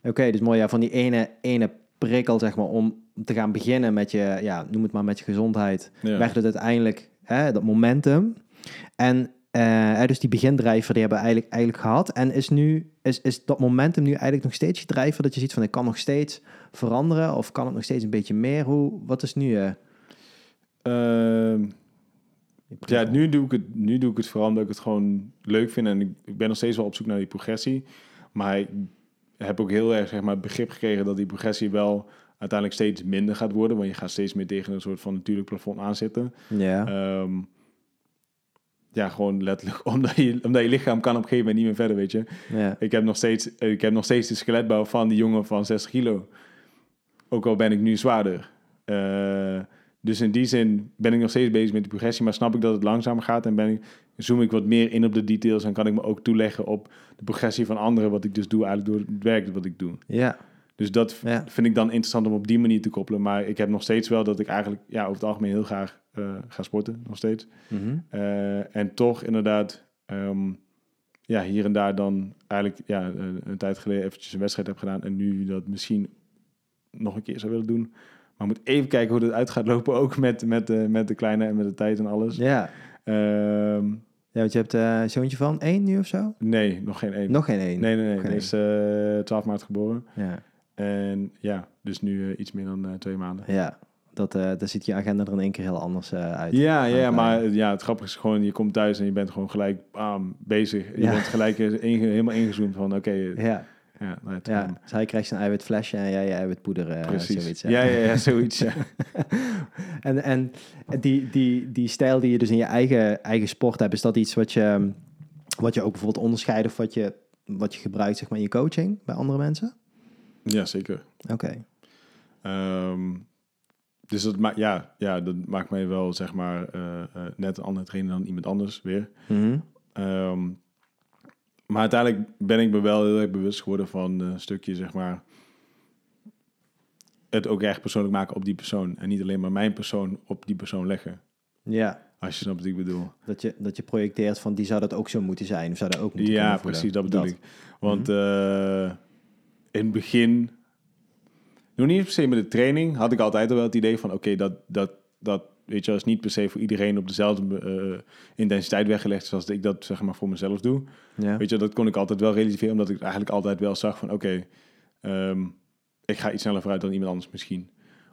Speaker 1: Oké, dus mooi. Ja, van die ene, ene prikkel, zeg maar, om te gaan beginnen met je, ja, noem het maar met je gezondheid, ja. werd het uiteindelijk hè, dat momentum. En uh, dus die begindrijver die hebben we eigenlijk, eigenlijk gehad. En is, nu, is, is dat momentum nu eigenlijk nog steeds je drijver? Dat je ziet van ik kan nog steeds veranderen of kan het nog steeds een beetje meer? Hoe, wat is nu? Uh...
Speaker 2: Uh, ja, nu doe, ik het, nu doe ik het vooral omdat ik het gewoon leuk vind. En ik, ik ben nog steeds wel op zoek naar die progressie. Maar ik heb ook heel erg zeg maar, begrip gekregen dat die progressie wel uiteindelijk steeds minder gaat worden. Want je gaat steeds meer tegen een soort van natuurlijk plafond aanzitten.
Speaker 1: Ja.
Speaker 2: Um, ja, gewoon letterlijk omdat je, omdat je lichaam kan op een gegeven moment niet meer verder, weet je.
Speaker 1: Ja.
Speaker 2: Ik, heb nog steeds, ik heb nog steeds de skeletbouw van die jongen van 60 kilo. Ook al ben ik nu zwaarder. Uh, dus in die zin ben ik nog steeds bezig met die progressie, maar snap ik dat het langzamer gaat en ben ik, zoom ik wat meer in op de details en kan ik me ook toeleggen op de progressie van anderen, wat ik dus doe eigenlijk door het werk wat ik doe.
Speaker 1: Ja.
Speaker 2: Dus dat ja. vind ik dan interessant om op die manier te koppelen. Maar ik heb nog steeds wel dat ik eigenlijk ja, over het algemeen heel graag uh, ga sporten, nog steeds.
Speaker 1: Mm -hmm.
Speaker 2: uh, en toch inderdaad, um, ja, hier en daar dan eigenlijk ja, een tijd geleden eventjes een wedstrijd heb gedaan. En nu dat misschien nog een keer zou willen doen. Maar moet even kijken hoe het uit gaat lopen, ook met, met, de, met de kleine en met de tijd en alles.
Speaker 1: Ja.
Speaker 2: Um,
Speaker 1: ja, want je hebt een zoontje van één nu of zo?
Speaker 2: Nee, nog geen één.
Speaker 1: Nog geen één?
Speaker 2: Nee, nee, nee. Hij is uh, 12 maart geboren.
Speaker 1: Ja.
Speaker 2: En ja, dus nu iets meer dan twee maanden.
Speaker 1: Ja, dat, uh, daar ziet je agenda er in één keer heel anders uit.
Speaker 2: Ja, ja, maar ja, het grappige is gewoon, je komt thuis en je bent gewoon gelijk bam, bezig. Je ja. bent gelijk helemaal ingezoomd van, oké, okay,
Speaker 1: ja.
Speaker 2: Ja, nou,
Speaker 1: Ja, dus hij krijgt zijn eiwitflesje en jij je eiwitpoeder. eh,
Speaker 2: precies.
Speaker 1: Zoiets,
Speaker 2: ja, ja, ja, zoiets. ja.
Speaker 1: En, en die, die, die stijl die je dus in je eigen, eigen sport hebt, is dat iets wat je, wat je ook bijvoorbeeld onderscheidt of wat je, wat je gebruikt zeg maar, in je coaching bij andere mensen?
Speaker 2: ja, zeker.
Speaker 1: Oké.
Speaker 2: Ehm, dus dat, ma ja, ja, dat maakt mij wel, zeg maar, eh, eh, net een andere trainer dan iemand anders weer.
Speaker 1: Mhm.
Speaker 2: Ehm, maar uiteindelijk ben ik me wel heel erg bewust geworden van een stukje, zeg maar, het ook echt persoonlijk maken op die persoon. En niet alleen maar mijn persoon op die persoon leggen.
Speaker 1: Ja,
Speaker 2: Als je snapt wat ik bedoel.
Speaker 1: dat je, dat je projecteert van die zou dat ook zo moeten zijn. Of zou dat ook moeten
Speaker 2: Ja, precies, dat bedoel ik. Want eh, in het begin, nog niet per se met de training, had ik altijd al wel het idee van, oké, dat, dat, dat, weet je, is niet per se voor iedereen op dezelfde eh, intensiteit weggelegd zoals ik dat, zeg maar, voor mezelf doe.
Speaker 1: Ja.
Speaker 2: Weet je, dat kon ik altijd wel relativeren, omdat ik eigenlijk altijd wel zag van, oké, ehm, ik ga iets sneller vooruit dan iemand anders misschien.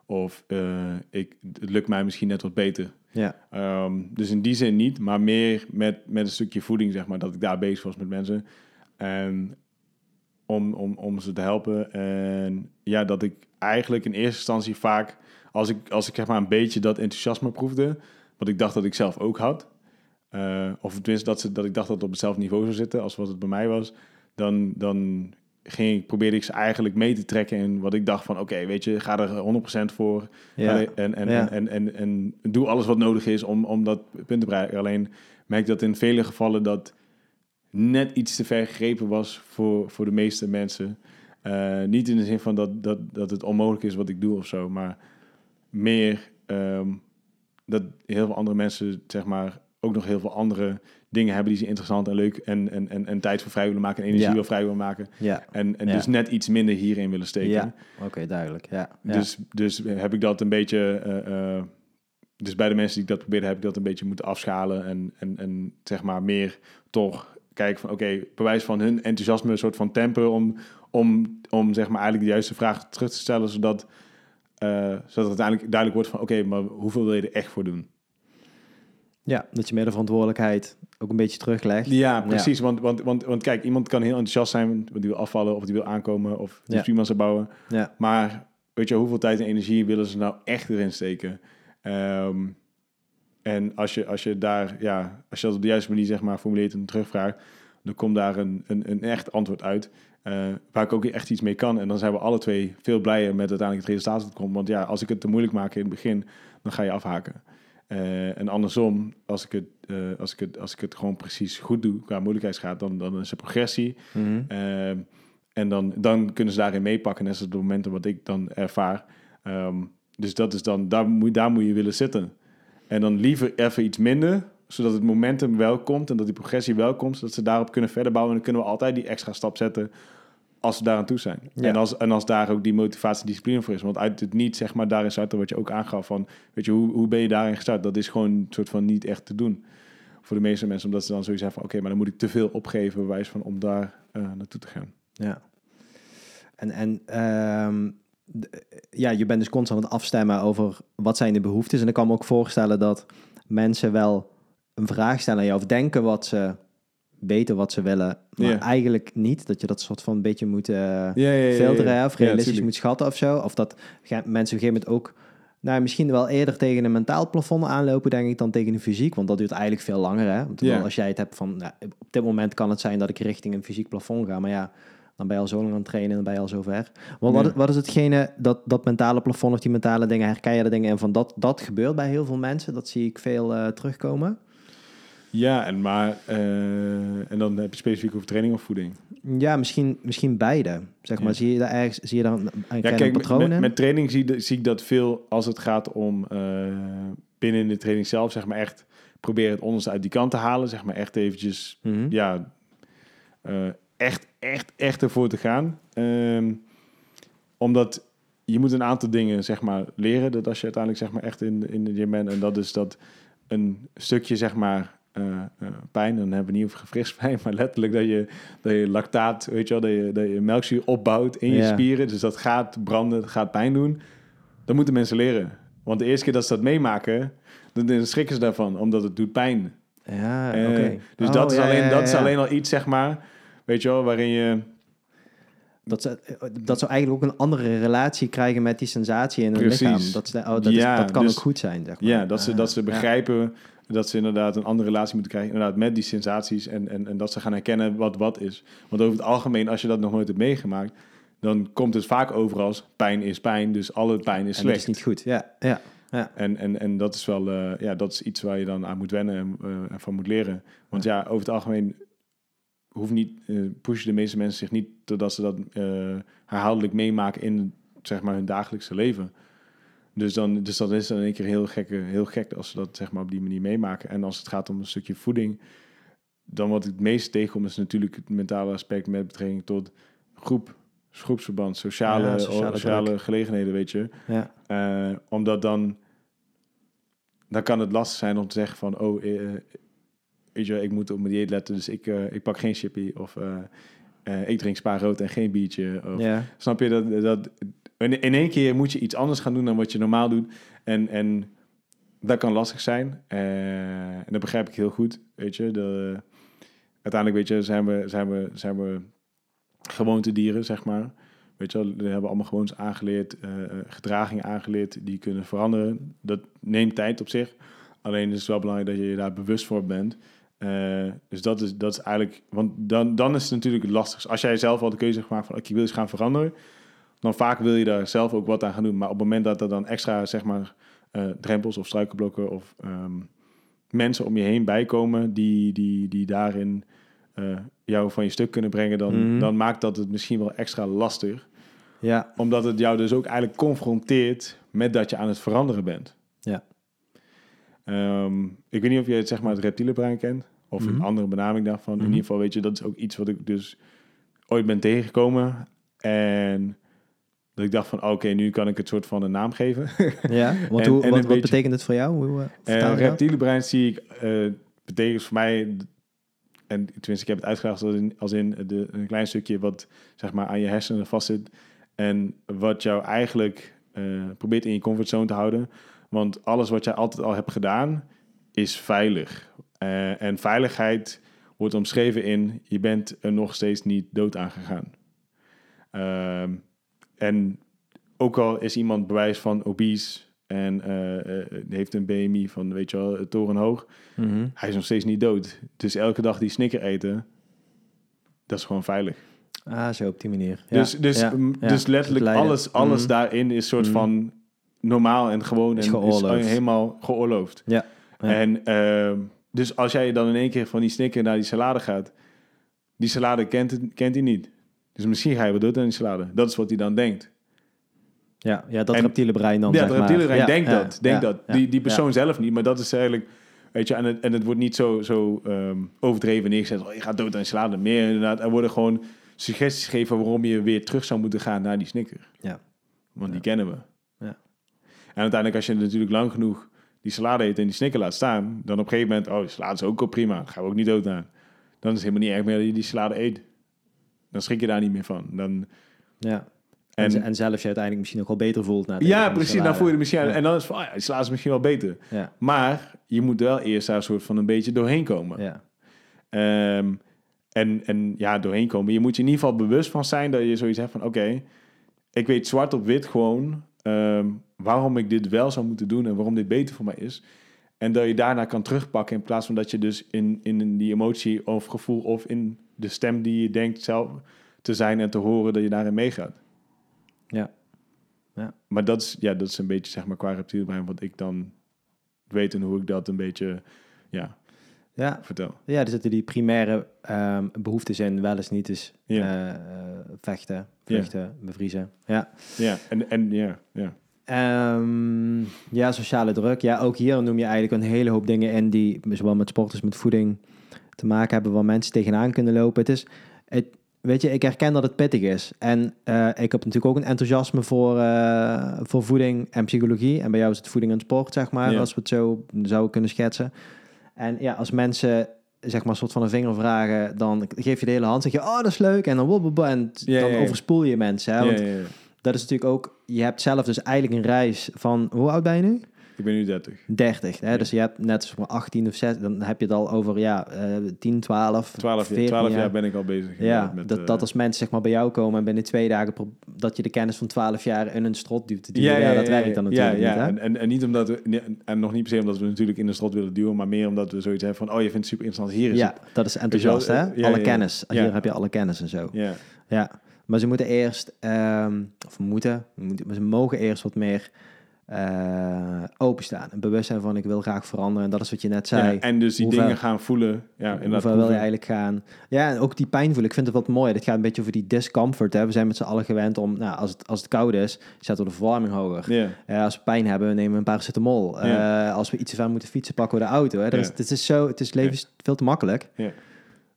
Speaker 2: Of eh, ik, het lukt mij misschien net wat beter.
Speaker 1: Ja.
Speaker 2: Ehm, dus in die zin niet, maar meer met, met een stukje voeding, zeg maar, dat ik daar bezig was met mensen. En om, om, om ze te helpen. En ja, dat ik eigenlijk in eerste instantie vaak, als ik, als ik zeg maar een beetje dat enthousiasme proefde, wat ik dacht dat ik zelf ook had, eh, of tenminste dat, ze, dat ik dacht dat het op hetzelfde niveau zou zitten als wat het bij mij was, dan, dan ging ik, probeerde ik ze eigenlijk mee te trekken in wat ik dacht van, oké, weet je, ga er 100% voor.
Speaker 1: Ja.
Speaker 2: En, en,
Speaker 1: Ja.
Speaker 2: en, en, en, doe alles wat nodig is om, om dat punt te bereiken. Alleen merk dat in vele gevallen dat net iets te ver gegrepen was voor, voor de meeste mensen. Eh, niet in de zin van dat, dat, dat het onmogelijk is wat ik doe of zo, maar meer ehm, dat heel veel andere mensen, zeg maar, ook nog heel veel andere dingen hebben die ze interessant en leuk en, en, en, en tijd voor vrij willen maken en energie
Speaker 1: Ja.
Speaker 2: wil vrij willen maken.
Speaker 1: Ja,
Speaker 2: En, en
Speaker 1: Ja.
Speaker 2: dus net iets minder hierin willen steken.
Speaker 1: ja. oké, duidelijk. Ja. Ja.
Speaker 2: Dus, dus heb ik dat een beetje. eh, eh, dus bij de mensen die ik dat probeerde, heb ik dat een beetje moeten afschalen. En, en, en zeg maar meer toch kijken van oké, bewijs van hun enthousiasme, een soort van tempo om, om, om zeg maar eigenlijk de juiste vraag terug te stellen, zodat, eh, zodat het uiteindelijk duidelijk wordt van oké, maar hoeveel wil je er echt voor doen?
Speaker 1: ja, dat je meer de verantwoordelijkheid ook een beetje teruglegt.
Speaker 2: Ja, precies. Want, want, want, want kijk, iemand kan heel enthousiast zijn, want die wil afvallen of die wil aankomen of die
Speaker 1: Ja.
Speaker 2: ja. zou bouwen.
Speaker 1: Ja,
Speaker 2: Maar weet je, hoeveel tijd en energie willen ze nou echt erin steken? Ehm, en als je, als je daar, ja, als je dat op de juiste manier zeg maar formuleert en terugvraagt, dan komt daar een, een, een echt antwoord uit. eh, waar ik ook echt iets mee kan. En dan zijn we alle twee veel blijer met uiteindelijk het resultaat dat komt. Want ja, als ik het te moeilijk maak in het begin, dan ga je afhaken. Eh, en andersom, als ik, het, eh, als, ik het, als ik het gewoon precies goed doe qua moeilijkheidsgraad, dan, dan is er progressie.
Speaker 1: Mhm.
Speaker 2: En dan, dan kunnen ze daarin meepakken. En dat is het momenten wat ik dan ervaar. Ehm, dus dat is dan, daar moet, daar moet je willen zitten. En dan liever even iets minder, zodat het momentum wel komt en dat die progressie wel komt, zodat ze daarop kunnen verder bouwen. En dan kunnen we altijd die extra stap zetten als we daaraan toe zijn.
Speaker 1: Ja.
Speaker 2: En, als, en als daar ook die motivatie en discipline voor is. Want uit het niet, zeg maar, daarin starten wat je ook aangaf van, weet je, hoe, hoe ben je daarin gestart? Dat is gewoon een soort van niet echt te doen. Voor de meeste mensen, omdat ze dan hebben van, oké, maar dan moet ik te veel opgeven, bewijs van, om daar eh, naartoe te gaan.
Speaker 1: Ja. En, en d- ja, je bent dus constant aan het afstemmen over wat zijn de behoeftes. En ik kan me ook voorstellen dat mensen wel een vraag stellen aan jou of denken wat ze weten wat ze willen, maar eigenlijk niet. Dat je dat soort van een beetje moet eh, filteren of realistisch moet schatten of zo. Of dat mensen op een gegeven moment ook nou, misschien wel eerder tegen een mentaal plafond aanlopen, denk ik, dan tegen een fysiek. Want dat duurt eigenlijk veel langer. Hè? Want als jij het hebt van, nou, op dit moment kan het zijn dat ik richting een fysiek plafond ga. Maar ja, dan ben je al zo lang aan het trainen en dan ben je al zo ver. Maar wat,
Speaker 2: Ja.
Speaker 1: wat is hetgene, dat, dat mentale plafond of die mentale dingen, herken je de dingen en van dat, dat gebeurt bij heel veel mensen. Dat zie ik veel eh, terugkomen.
Speaker 2: Ja, en, maar, eh, en dan heb je specifiek over training of voeding.
Speaker 1: Ja, misschien, misschien beide. Zeg maar,
Speaker 2: Ja.
Speaker 1: zie je daar ergens, zie je daar een, een
Speaker 2: Ja, kijk,
Speaker 1: patroon
Speaker 2: met,
Speaker 1: in?
Speaker 2: met training zie, zie ik dat veel als het gaat om eh, binnen de training zelf, zeg maar echt proberen het onderste uit die kant te halen. Zeg maar echt eventjes,
Speaker 1: Mhm.
Speaker 2: ja, echt, echt, echt ervoor te gaan. Ehm, omdat je moet een aantal dingen, zeg maar, leren. Dat als je uiteindelijk, zeg maar, echt in, in de gym bent. En dat is dat een stukje, zeg maar, eh, eh, pijn. Dan hebben we niet over gefrispijn, maar letterlijk dat je, dat je lactaat, weet je wel, dat je, dat je melkzuur opbouwt in je
Speaker 1: Ja.
Speaker 2: spieren. Dus dat gaat branden, dat gaat pijn doen. Dat moeten mensen leren. Want de eerste keer dat ze dat meemaken, dan, dan schrikken ze daarvan, omdat het doet pijn.
Speaker 1: Ja, oké.
Speaker 2: Dus
Speaker 1: Oh,
Speaker 2: dat, is,
Speaker 1: ja,
Speaker 2: alleen,
Speaker 1: ja,
Speaker 2: dat is alleen al iets, zeg maar, weet je wel, waarin je...
Speaker 1: Dat, ze, dat ze eigenlijk ook een andere relatie krijgen met die sensatie in hun
Speaker 2: Precies.
Speaker 1: lichaam. Dat, ze, oh, dat,
Speaker 2: Ja,
Speaker 1: is, dat kan
Speaker 2: dus-
Speaker 1: ook goed zijn, zeg maar.
Speaker 2: Ja, dat ze,
Speaker 1: Ah,
Speaker 2: dat ze
Speaker 1: ja.
Speaker 2: begrijpen dat ze inderdaad een andere relatie moeten krijgen inderdaad, met die sensaties en, en, en dat ze gaan herkennen wat wat is. Want over het algemeen, als je dat nog nooit hebt meegemaakt, dan komt het vaak over als pijn is pijn, dus alle pijn is
Speaker 1: En dat
Speaker 2: slecht.
Speaker 1: is niet goed. Ja, ja, ja.
Speaker 2: En, en, en dat is wel eh, ja, dat is iets waar je dan aan moet wennen en eh, en van moet leren. Want ja, over het algemeen hoeft niet, eh, pushen de meeste mensen zich niet totdat ze dat eh, herhaaldelijk meemaken in zeg maar, hun dagelijkse leven. Dus dan, dus dat is dan in één keer heel, gekke, heel gek als ze dat zeg maar, op die manier meemaken. En als het gaat om een stukje voeding, dan wat ik het meest tegenkom is natuurlijk het mentale aspect met betrekking tot groep, groepsverband, sociale,
Speaker 1: Ja, sociale
Speaker 2: gelegenheden, weet je.
Speaker 1: ja.
Speaker 2: Eh, omdat dan, dan kan het lastig zijn om te zeggen van, oh, weet je, ik moet op mijn dieet letten, dus ik, eh, ik pak geen chippy of eh, eh, ik drink spa rood en geen biertje. Of,
Speaker 1: ja.
Speaker 2: Snap je dat? dat in één keer moet je iets anders gaan doen dan wat je normaal doet. En, en dat kan lastig zijn. En dat begrijp ik heel goed. Weet je, de, uiteindelijk weet je, zijn we, zijn we, zijn we gewoontedieren, zeg maar. Weet je wel, we hebben allemaal gewoontes aangeleerd, eh, gedragingen aangeleerd die kunnen veranderen. Dat neemt tijd op zich. Alleen is het wel belangrijk dat je je daar bewust voor bent. Eh, dus dat is, dat is eigenlijk, want dan, dan is het natuurlijk het lastigste. Als jij zelf al de keuze hebt gemaakt van, ik wil eens gaan veranderen, dan vaak wil je daar zelf ook wat aan gaan doen. Maar op het moment dat er dan extra, zeg maar, eh, drempels of struikelblokken of ehm, mensen om je heen bijkomen die, die, die daarin eh, jou van je stuk kunnen brengen, dan,
Speaker 1: Mhm.
Speaker 2: dan maakt dat het misschien wel extra lastig.
Speaker 1: ja.
Speaker 2: Omdat het jou dus ook eigenlijk confronteert met dat je aan het veranderen bent.
Speaker 1: Ja.
Speaker 2: Ehm, ik weet niet of je het, zeg maar, het reptiele brein kent. Of
Speaker 1: Mhm.
Speaker 2: een andere benaming daarvan.
Speaker 1: Mhm.
Speaker 2: In ieder geval, weet je, dat is ook iets wat ik dus ooit ben tegengekomen. En dat ik dacht van, oké, nu kan ik het soort van een naam geven.
Speaker 1: ja. Want
Speaker 2: En-
Speaker 1: hoe,
Speaker 2: en
Speaker 1: wat,
Speaker 2: een
Speaker 1: wat
Speaker 2: beetje-
Speaker 1: betekent het voor jou? Hoe, uh,
Speaker 2: Eh,
Speaker 1: dat?
Speaker 2: reptiele brein zie ik, eh, betekent voor mij, en tenminste ik heb het uitgelegd als in, als in de, een klein stukje wat zeg maar aan je hersenen vastzit. En wat jou eigenlijk eh, probeert in je comfortzone te houden. Want alles wat jij altijd al hebt gedaan, is veilig. Eh, en veiligheid wordt omschreven in, je bent er nog steeds niet dood aan gegaan. Ehm, en ook al is iemand bewijs van obese en eh, eh, heeft een BMI van, weet je wel, torenhoog,
Speaker 1: Mhm.
Speaker 2: hij is nog steeds niet dood. Dus elke dag die snicker eten, dat is gewoon veilig.
Speaker 1: Ah, zo op die manier. Ja.
Speaker 2: dus, dus,
Speaker 1: ja,
Speaker 2: mm,
Speaker 1: ja.
Speaker 2: dus letterlijk alles, alles
Speaker 1: Mhm.
Speaker 2: daarin is soort
Speaker 1: Mhm.
Speaker 2: van normaal en gewoon
Speaker 1: Is
Speaker 2: en is
Speaker 1: geoorloofd.
Speaker 2: helemaal geoorloofd.
Speaker 1: Ja, ja.
Speaker 2: En ehm, dus als jij dan in één keer van die snicker naar die salade gaat, die salade kent, het, kent hij niet. Dus misschien ga je wel dood aan die salade. Dat is wat hij dan denkt.
Speaker 1: Ja, ja, dat
Speaker 2: En-
Speaker 1: reptiele brein dan,
Speaker 2: ja,
Speaker 1: zeg maar.
Speaker 2: reptiele brein
Speaker 1: Ja,
Speaker 2: denkt
Speaker 1: ja,
Speaker 2: dat. Denkt dat. Die, die persoon zelf niet, maar dat is eigenlijk... Weet je, en het, en het wordt niet zo, zo ehm, overdreven neergezet. Oh, je gaat dood aan die salade. Meer inderdaad, er worden gewoon suggesties gegeven waarom je weer terug zou moeten gaan naar die snicker.
Speaker 1: Ja.
Speaker 2: Want die kennen we.
Speaker 1: Ja.
Speaker 2: En uiteindelijk, als je natuurlijk lang genoeg die salade eet en die snicker laat staan, dan op een gegeven moment, oh, die salade is ook wel prima. Dan gaan we ook niet dood aan. Dan is het helemaal niet erg meer dat je die salade eet. Dan schrik je daar niet meer van. Dan,
Speaker 1: Ja. En,
Speaker 2: en,
Speaker 1: zelfs je uiteindelijk misschien ook wel beter voelt. Na eten
Speaker 2: ja, precies. Dan voel je er misschien.
Speaker 1: Ja.
Speaker 2: En dan is van, oh ja, die salade is misschien wel beter.
Speaker 1: Ja,
Speaker 2: Maar je moet wel eerst daar soort van een beetje doorheen komen.
Speaker 1: ja.
Speaker 2: Ehm, en, en ja, doorheen komen. Je moet je in ieder geval bewust van zijn dat je zoiets hebt van... Oké, ik weet zwart op wit gewoon ehm, waarom ik dit wel zou moeten doen... en waarom dit beter voor mij is. En dat je daarna kan terugpakken in plaats van dat je dus in, in die emotie of gevoel... of in de stem die je denkt zelf te zijn en te horen... dat je daarin meegaat.
Speaker 1: Ja. Ja.
Speaker 2: Maar dat is, ja, dat is een beetje zeg maar qua reptielbrein wat ik dan weet... en hoe ik dat een beetje ja,
Speaker 1: Ja,
Speaker 2: vertel.
Speaker 1: ja, er zitten die primaire ehm, behoeftes in, wel eens niet eens
Speaker 2: Ja.
Speaker 1: eh, eh, vechten, vluchten, bevriezen. Ja.
Speaker 2: Ja, en, en ja, ja.
Speaker 1: Ehm, ja, sociale druk. Ja, ook hier noem je eigenlijk een hele hoop dingen in die zowel met sport als met voeding te maken hebben waar mensen tegenaan kunnen lopen. Het is, het, weet je, ik herken dat het pittig is. En eh, ik heb natuurlijk ook een enthousiasme voor, voor voeding en psychologie. En bij jou is het voeding en sport, zeg maar,
Speaker 2: Ja.
Speaker 1: als we het zo zouden kunnen schetsen. En ja, als mensen zeg maar een soort van een vinger vragen, dan geef je de hele hand, zeg je, oh, dat is leuk. En dan, wobbebe, en
Speaker 2: Ja,
Speaker 1: dan
Speaker 2: ja, ja.
Speaker 1: overspoel je mensen. Hè? Want dat is natuurlijk ook, je hebt zelf dus eigenlijk een reis van, hoe oud ben je nu?
Speaker 2: Ik ben nu 30.
Speaker 1: 30. Hè?
Speaker 2: Ja.
Speaker 1: Dus je hebt net maar 18 of 6, dan heb je het al over ja, eh 10, 12,
Speaker 2: 12,
Speaker 1: 14
Speaker 2: 12 jaar
Speaker 1: jaar.
Speaker 2: ben ik al bezig.
Speaker 1: Ja,
Speaker 2: met,
Speaker 1: dat,
Speaker 2: eh,
Speaker 1: dat als mensen zeg maar bij jou komen en binnen twee dagen dat je de kennis van 12 jaar in een strot duwt duwen. Ja, dat werkt dan natuurlijk
Speaker 2: ja,
Speaker 1: niet. Hè?
Speaker 2: En, en, en niet omdat we, en nog niet per se omdat we natuurlijk in de slot willen duwen, maar meer omdat we zoiets hebben van, oh, je vindt het super interessant, hier is
Speaker 1: Ja, dat is enthousiast, hè?
Speaker 2: eh, ja,
Speaker 1: alle
Speaker 2: ja, ja.
Speaker 1: kennis.
Speaker 2: Ja.
Speaker 1: Hier heb je alle kennis en zo.
Speaker 2: het. Ja,
Speaker 1: Ja, maar ze moeten eerst, ehm, of moeten, moeten- maar ze mogen eerst wat meer eh, openstaan. En bewust zijn van ik wil graag veranderen. En dat is wat je net zei.
Speaker 2: ja, en dus die dingen gaan voelen. Ja,
Speaker 1: Hoe
Speaker 2: inderdaad.
Speaker 1: ver wil je eigenlijk gaan? Ja, en ook die pijn voelen. Ik vind het wat mooi. Dit gaat een beetje over die discomfort. Hè. We zijn met z'n allen gewend om, nou, als het, als het koud is, zetten we de verwarming hoger.
Speaker 2: Ja,
Speaker 1: Eh, als we pijn hebben, we nemen een paracetamol.
Speaker 2: Ja.
Speaker 1: Eh, als we iets te ver moeten fietsen, pakken we de auto. Hè. Dat is, het is zo, het is leven is veel te makkelijk.
Speaker 2: Ja.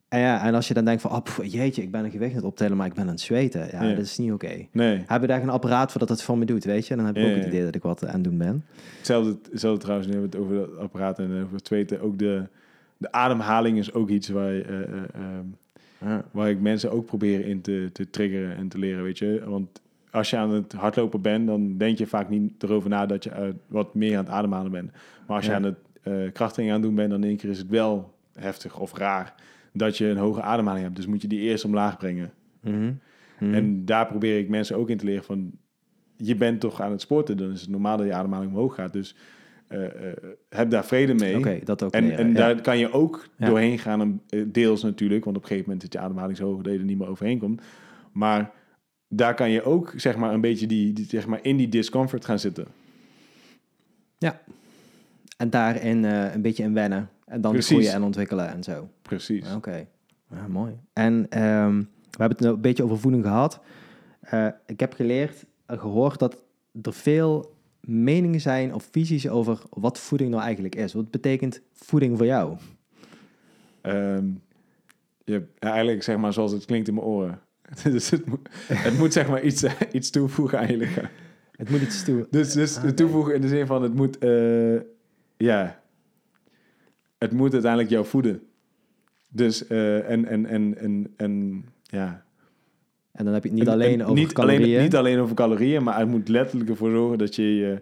Speaker 1: En, ja, en als je dan denkt van, oh, pff, jeetje, ik ben een gewicht aan het optellen, maar ik ben aan het zweten. Ja,
Speaker 2: Ja.
Speaker 1: dat is niet oké.
Speaker 2: nee.
Speaker 1: Hebben daar geen apparaat voor dat het voor me doet, weet je? En dan heb ik
Speaker 2: Ja,
Speaker 1: ook het idee dat ik wat aan het doen ben.
Speaker 2: Hetzelfde, hetzelfde trouwens, nu hebben we het over het apparaat en over het zweten. Ook de, de ademhaling is ook iets waar, je, eh, eh, ehm, waar ik mensen ook probeer in te, te triggeren en te leren, weet je. Want als je aan het hardlopen bent, dan denk je vaak niet erover na dat je eh, wat meer aan het ademhalen bent. Maar als je aan het krachttraining aan het doen bent, dan in één keer is het wel heftig of raar dat je een hoge ademhaling hebt. Dus moet je die eerst omlaag brengen.
Speaker 1: Mhm. Mhm.
Speaker 2: En daar probeer ik mensen ook in te leren van... je bent toch aan het sporten, dan is het normaal dat je ademhaling omhoog gaat. Dus eh, eh, heb daar vrede mee.
Speaker 1: Oké, dat ook
Speaker 2: En,
Speaker 1: leren,
Speaker 2: en
Speaker 1: ja.
Speaker 2: daar kan je ook
Speaker 1: Ja.
Speaker 2: doorheen gaan, eh, deels natuurlijk... want op een gegeven moment is je ademhaling zo hoog dat je er niet meer overheen komt. Maar daar kan je ook zeg maar, een beetje die, die, zeg maar, in die discomfort gaan zitten.
Speaker 1: En daarin een beetje in wennen. En dan
Speaker 2: Precies.
Speaker 1: groeien en ontwikkelen en zo.
Speaker 2: Precies.
Speaker 1: Oké, ja, mooi. En ehm, we hebben het een beetje over voeding gehad. Eh, ik heb geleerd, en gehoord dat er veel meningen zijn of visies over wat voeding nou eigenlijk is. Wat betekent voeding voor jou?
Speaker 2: Ehm, je eigenlijk zeg maar zoals het klinkt in mijn oren. dus het moet, het moet zeg maar iets, eh, iets toevoegen aan je lichaam.
Speaker 1: Het moet iets toe.
Speaker 2: Dus, dus
Speaker 1: Ah,
Speaker 2: toevoegen in de zin van het moet, eh, ja, het moet uiteindelijk jou voeden. Dus eh, en, en, en, en, en ja.
Speaker 1: En dan heb je het niet
Speaker 2: En-
Speaker 1: alleen
Speaker 2: en
Speaker 1: over
Speaker 2: niet
Speaker 1: calorieën.
Speaker 2: Alleen, niet alleen over calorieën, maar het moet letterlijk ervoor zorgen dat je,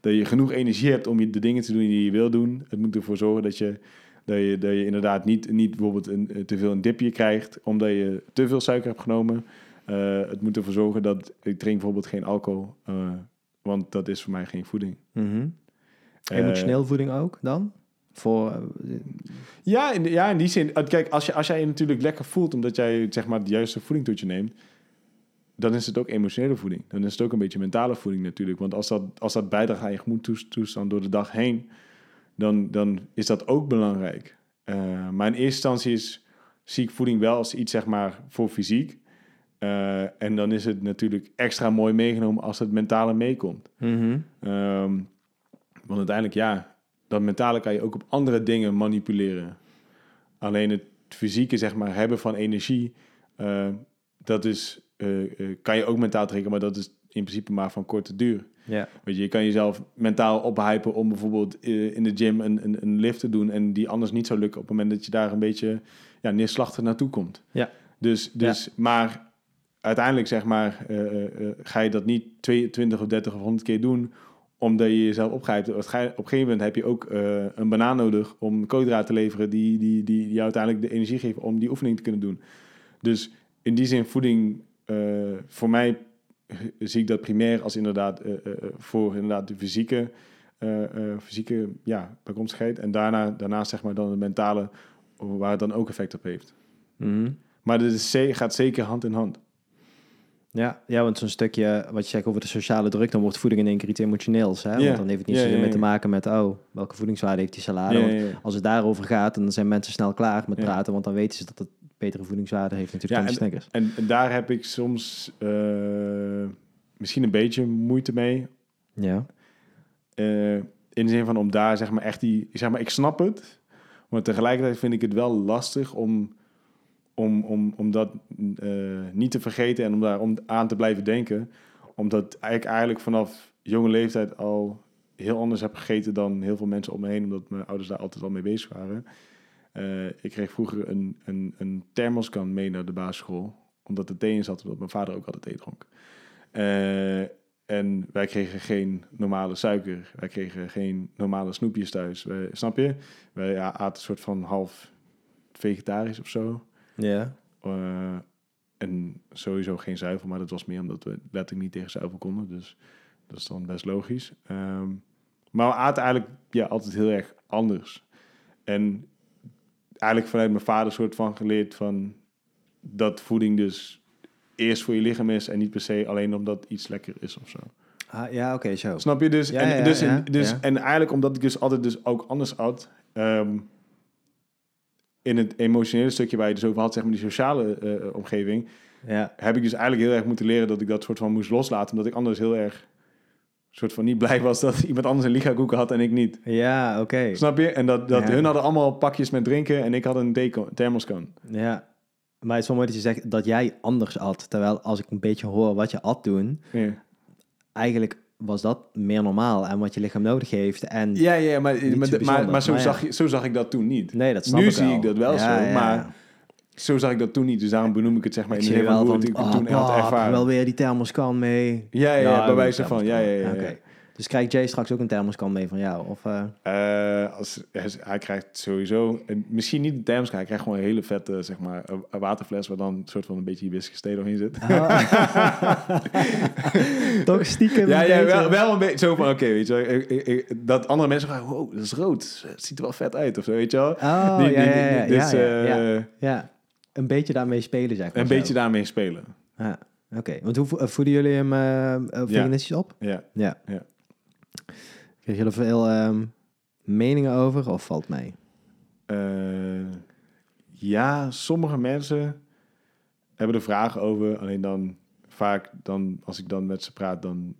Speaker 2: dat je genoeg energie hebt om je de dingen te doen die je wil doen. Het moet ervoor zorgen dat je, dat je, dat je inderdaad niet, niet bijvoorbeeld een, te veel een dipje krijgt omdat je te veel suiker hebt genomen. Eh, het moet ervoor zorgen dat ik drink bijvoorbeeld geen alcohol, eh, want dat is voor mij geen voeding.
Speaker 1: Mhm.
Speaker 2: Eh,
Speaker 1: Emotioneel voeding ook dan? Voor, eh,
Speaker 2: Ja, in, ja, in die zin. Uh, Kijk, als, je, als jij je natuurlijk lekker voelt omdat jij zeg maar de juiste voeding tot je neemt, dan is het ook emotionele voeding. Dan is het ook een beetje mentale voeding natuurlijk. Want als dat, als dat bijdraagt aan je gemoedtoestand door de dag heen, dan, dan is dat ook belangrijk. Uh, maar in eerste instantie is, zie ik voeding wel als iets zeg maar voor fysiek. Uh, en dan is het natuurlijk extra mooi meegenomen als het mentale meekomt.
Speaker 1: mhm.
Speaker 2: Ehm, want uiteindelijk, ja, dat mentale kan je ook op andere dingen manipuleren. Alleen het fysieke, zeg maar, hebben van energie, eh, dat is, eh, eh, kan je ook mentaal trekken, maar dat is in principe maar van korte duur.
Speaker 1: Ja.
Speaker 2: Weet je, je kan jezelf mentaal ophypen om bijvoorbeeld in de gym een, een, een lift te doen en die anders niet zou lukken op het moment dat je daar een beetje ja, neerslachtig naartoe komt.
Speaker 1: Ja.
Speaker 2: Dus, dus maar uiteindelijk zeg maar, ga je dat niet 20 of 30 of 100 keer doen omdat je jezelf opgrijpt. Op een gegeven moment heb je ook eh, een banaan nodig om koolhydraten te leveren die, die, die, die jou uiteindelijk de energie geven om die oefening te kunnen doen. Dus in die zin voeding, eh, voor mij zie ik dat primair als inderdaad eh, voor inderdaad de fysieke, fysieke ja, bijkomstigheid. En daarna, daarnaast zeg maar dan het mentale, waar het dan ook effect op heeft.
Speaker 1: Mhm.
Speaker 2: Maar dit is, gaat zeker hand in hand.
Speaker 1: Ja, ja, want zo'n stukje wat je zegt over de sociale druk, dan wordt voeding in één keer iets emotioneels. Hè?
Speaker 2: Ja.
Speaker 1: Want dan heeft het niet zozeer te maken met, oh, welke voedingswaarde heeft die salade? Want als het daarover gaat, dan zijn mensen snel klaar met praten, want dan weten ze dat het betere voedingswaarde heeft natuurlijk
Speaker 2: Ja,
Speaker 1: dan die Snickers.
Speaker 2: En, en daar heb ik soms eh, misschien een beetje moeite mee.
Speaker 1: Ja.
Speaker 2: Eh, in de zin van om daar zeg maar echt die... Zeg maar, ik snap het. Maar tegelijkertijd vind ik het wel lastig om, om, om, om dat eh, niet te vergeten... en om daar om aan te blijven denken. Omdat ik eigenlijk vanaf jonge leeftijd al heel anders heb gegeten... dan heel veel mensen om me heen. Omdat mijn ouders daar altijd al mee bezig waren. Eh, ik kreeg vroeger een, een, een thermoskan mee naar de basisschool. Omdat er thee in zat, omdat mijn vader ook altijd thee dronk. Eh, en wij kregen geen normale suiker. Wij kregen geen normale snoepjes thuis. Snap je? Wij ja, aten een soort van half vegetarisch of zo.
Speaker 1: Ja.
Speaker 2: Eh, en sowieso geen zuivel, maar dat was meer omdat we letterlijk niet tegen zuivel konden. Dus dat is dan best logisch. Ehm, maar we aten eigenlijk ja, altijd heel erg anders. En eigenlijk vanuit mijn vader soort van geleerd van dat voeding dus eerst voor je lichaam is en niet per se alleen omdat iets lekker is of zo.
Speaker 1: Ah, ja, oké, zo.
Speaker 2: Snap je? Dus,
Speaker 1: Ja,
Speaker 2: en,
Speaker 1: ja,
Speaker 2: dus,
Speaker 1: ja,
Speaker 2: dus en eigenlijk omdat ik dus altijd dus ook anders at, ehm, in het emotionele stukje waar je het dus over had, zeg maar die sociale eh, omgeving,
Speaker 1: Ja.
Speaker 2: heb ik dus eigenlijk heel erg moeten leren dat ik dat soort van moest loslaten, omdat ik anders heel erg soort van niet blij was dat iemand anders een liga-koeken had en ik niet.
Speaker 1: Ja, oké.
Speaker 2: Snap je? En dat, dat
Speaker 1: Ja.
Speaker 2: hun hadden allemaal pakjes met drinken en ik had een deco- thermoskan.
Speaker 1: Ja. Maar het is wel mooi dat je zegt dat jij anders at. Terwijl als ik een beetje hoor wat je at doen,
Speaker 2: Ja,
Speaker 1: eigenlijk was dat meer normaal en wat je lichaam nodig heeft. En
Speaker 2: ja, ja maar, maar,
Speaker 1: zo
Speaker 2: maar, zo,
Speaker 1: maar ja.
Speaker 2: zag, je- zo zag ik dat toen niet.
Speaker 1: nee, dat snap
Speaker 2: Nu
Speaker 1: ik
Speaker 2: zie
Speaker 1: wel.
Speaker 2: ik dat wel
Speaker 1: Ja,
Speaker 2: zo,
Speaker 1: ja,
Speaker 2: maar. Zo zag ik dat toen niet, dus daarom benoem ik het zeg maar
Speaker 1: ik
Speaker 2: in de
Speaker 1: van,
Speaker 2: van hoe ik
Speaker 1: oh,
Speaker 2: toen had ervaren.
Speaker 1: wel weer die thermoskan mee.
Speaker 2: Ja, ja, bij wijze van, ja, ja, ja. ja.
Speaker 1: Dus krijgt Jay straks ook een thermoskan mee van jou? Of, eh,
Speaker 2: Eh, als, hij, krijgt sowieso, en misschien niet een thermos, hij krijgt gewoon een hele vette, zeg maar, waterfles waar dan een soort van een beetje hibiscus thee doorheen zit.
Speaker 1: Toch stiekem
Speaker 2: ja, ja, wel, wel een beetje zo van, oké, weet je wel, ik- ik- ik- dat andere mensen gaan, wow, dat is rood, het ziet er wel vet uit, of zo, weet je wel.
Speaker 1: Oh,
Speaker 2: Die-
Speaker 1: ja,
Speaker 2: die-
Speaker 1: ja,
Speaker 2: dus,
Speaker 1: ja, ja,
Speaker 2: eh,
Speaker 1: ja. Ja, een beetje daarmee spelen, zeg maar.
Speaker 2: Een
Speaker 1: zo.
Speaker 2: beetje daarmee spelen,
Speaker 1: Ja, oké. Want hoe vo- voeden jullie hem veganistisch op?
Speaker 2: ja.
Speaker 1: Ja.
Speaker 2: Ja.
Speaker 1: Krijg je er veel ehm, meningen over of valt mee?
Speaker 2: Eh, ja, sommige mensen hebben er vragen over. Alleen dan vaak, dan, als ik dan met ze praat, dan,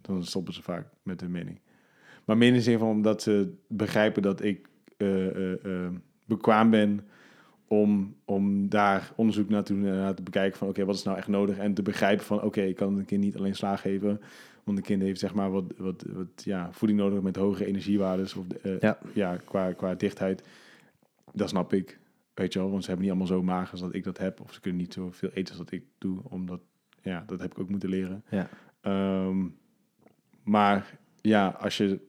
Speaker 2: dan stoppen ze vaak met hun mening. Maar meer in de zin van omdat ze begrijpen dat ik eh, eh, bekwaam ben om, om daar onderzoek naar te doen en naar te bekijken van oké, wat is nou echt nodig? En te begrijpen van oké, ik kan een kind niet alleen sla geven. Want een kind heeft zeg maar wat, wat, wat ja, voeding nodig met hogere energiewaardes of eh,
Speaker 1: Ja.
Speaker 2: ja, qua, qua dichtheid. Dat snap ik. Weet je wel, want ze hebben niet allemaal zo maag als dat ik dat heb. Of ze kunnen niet zoveel eten als dat ik doe. Omdat, ja, dat heb ik ook moeten leren.
Speaker 1: Ja.
Speaker 2: Ehm, maar ja, als je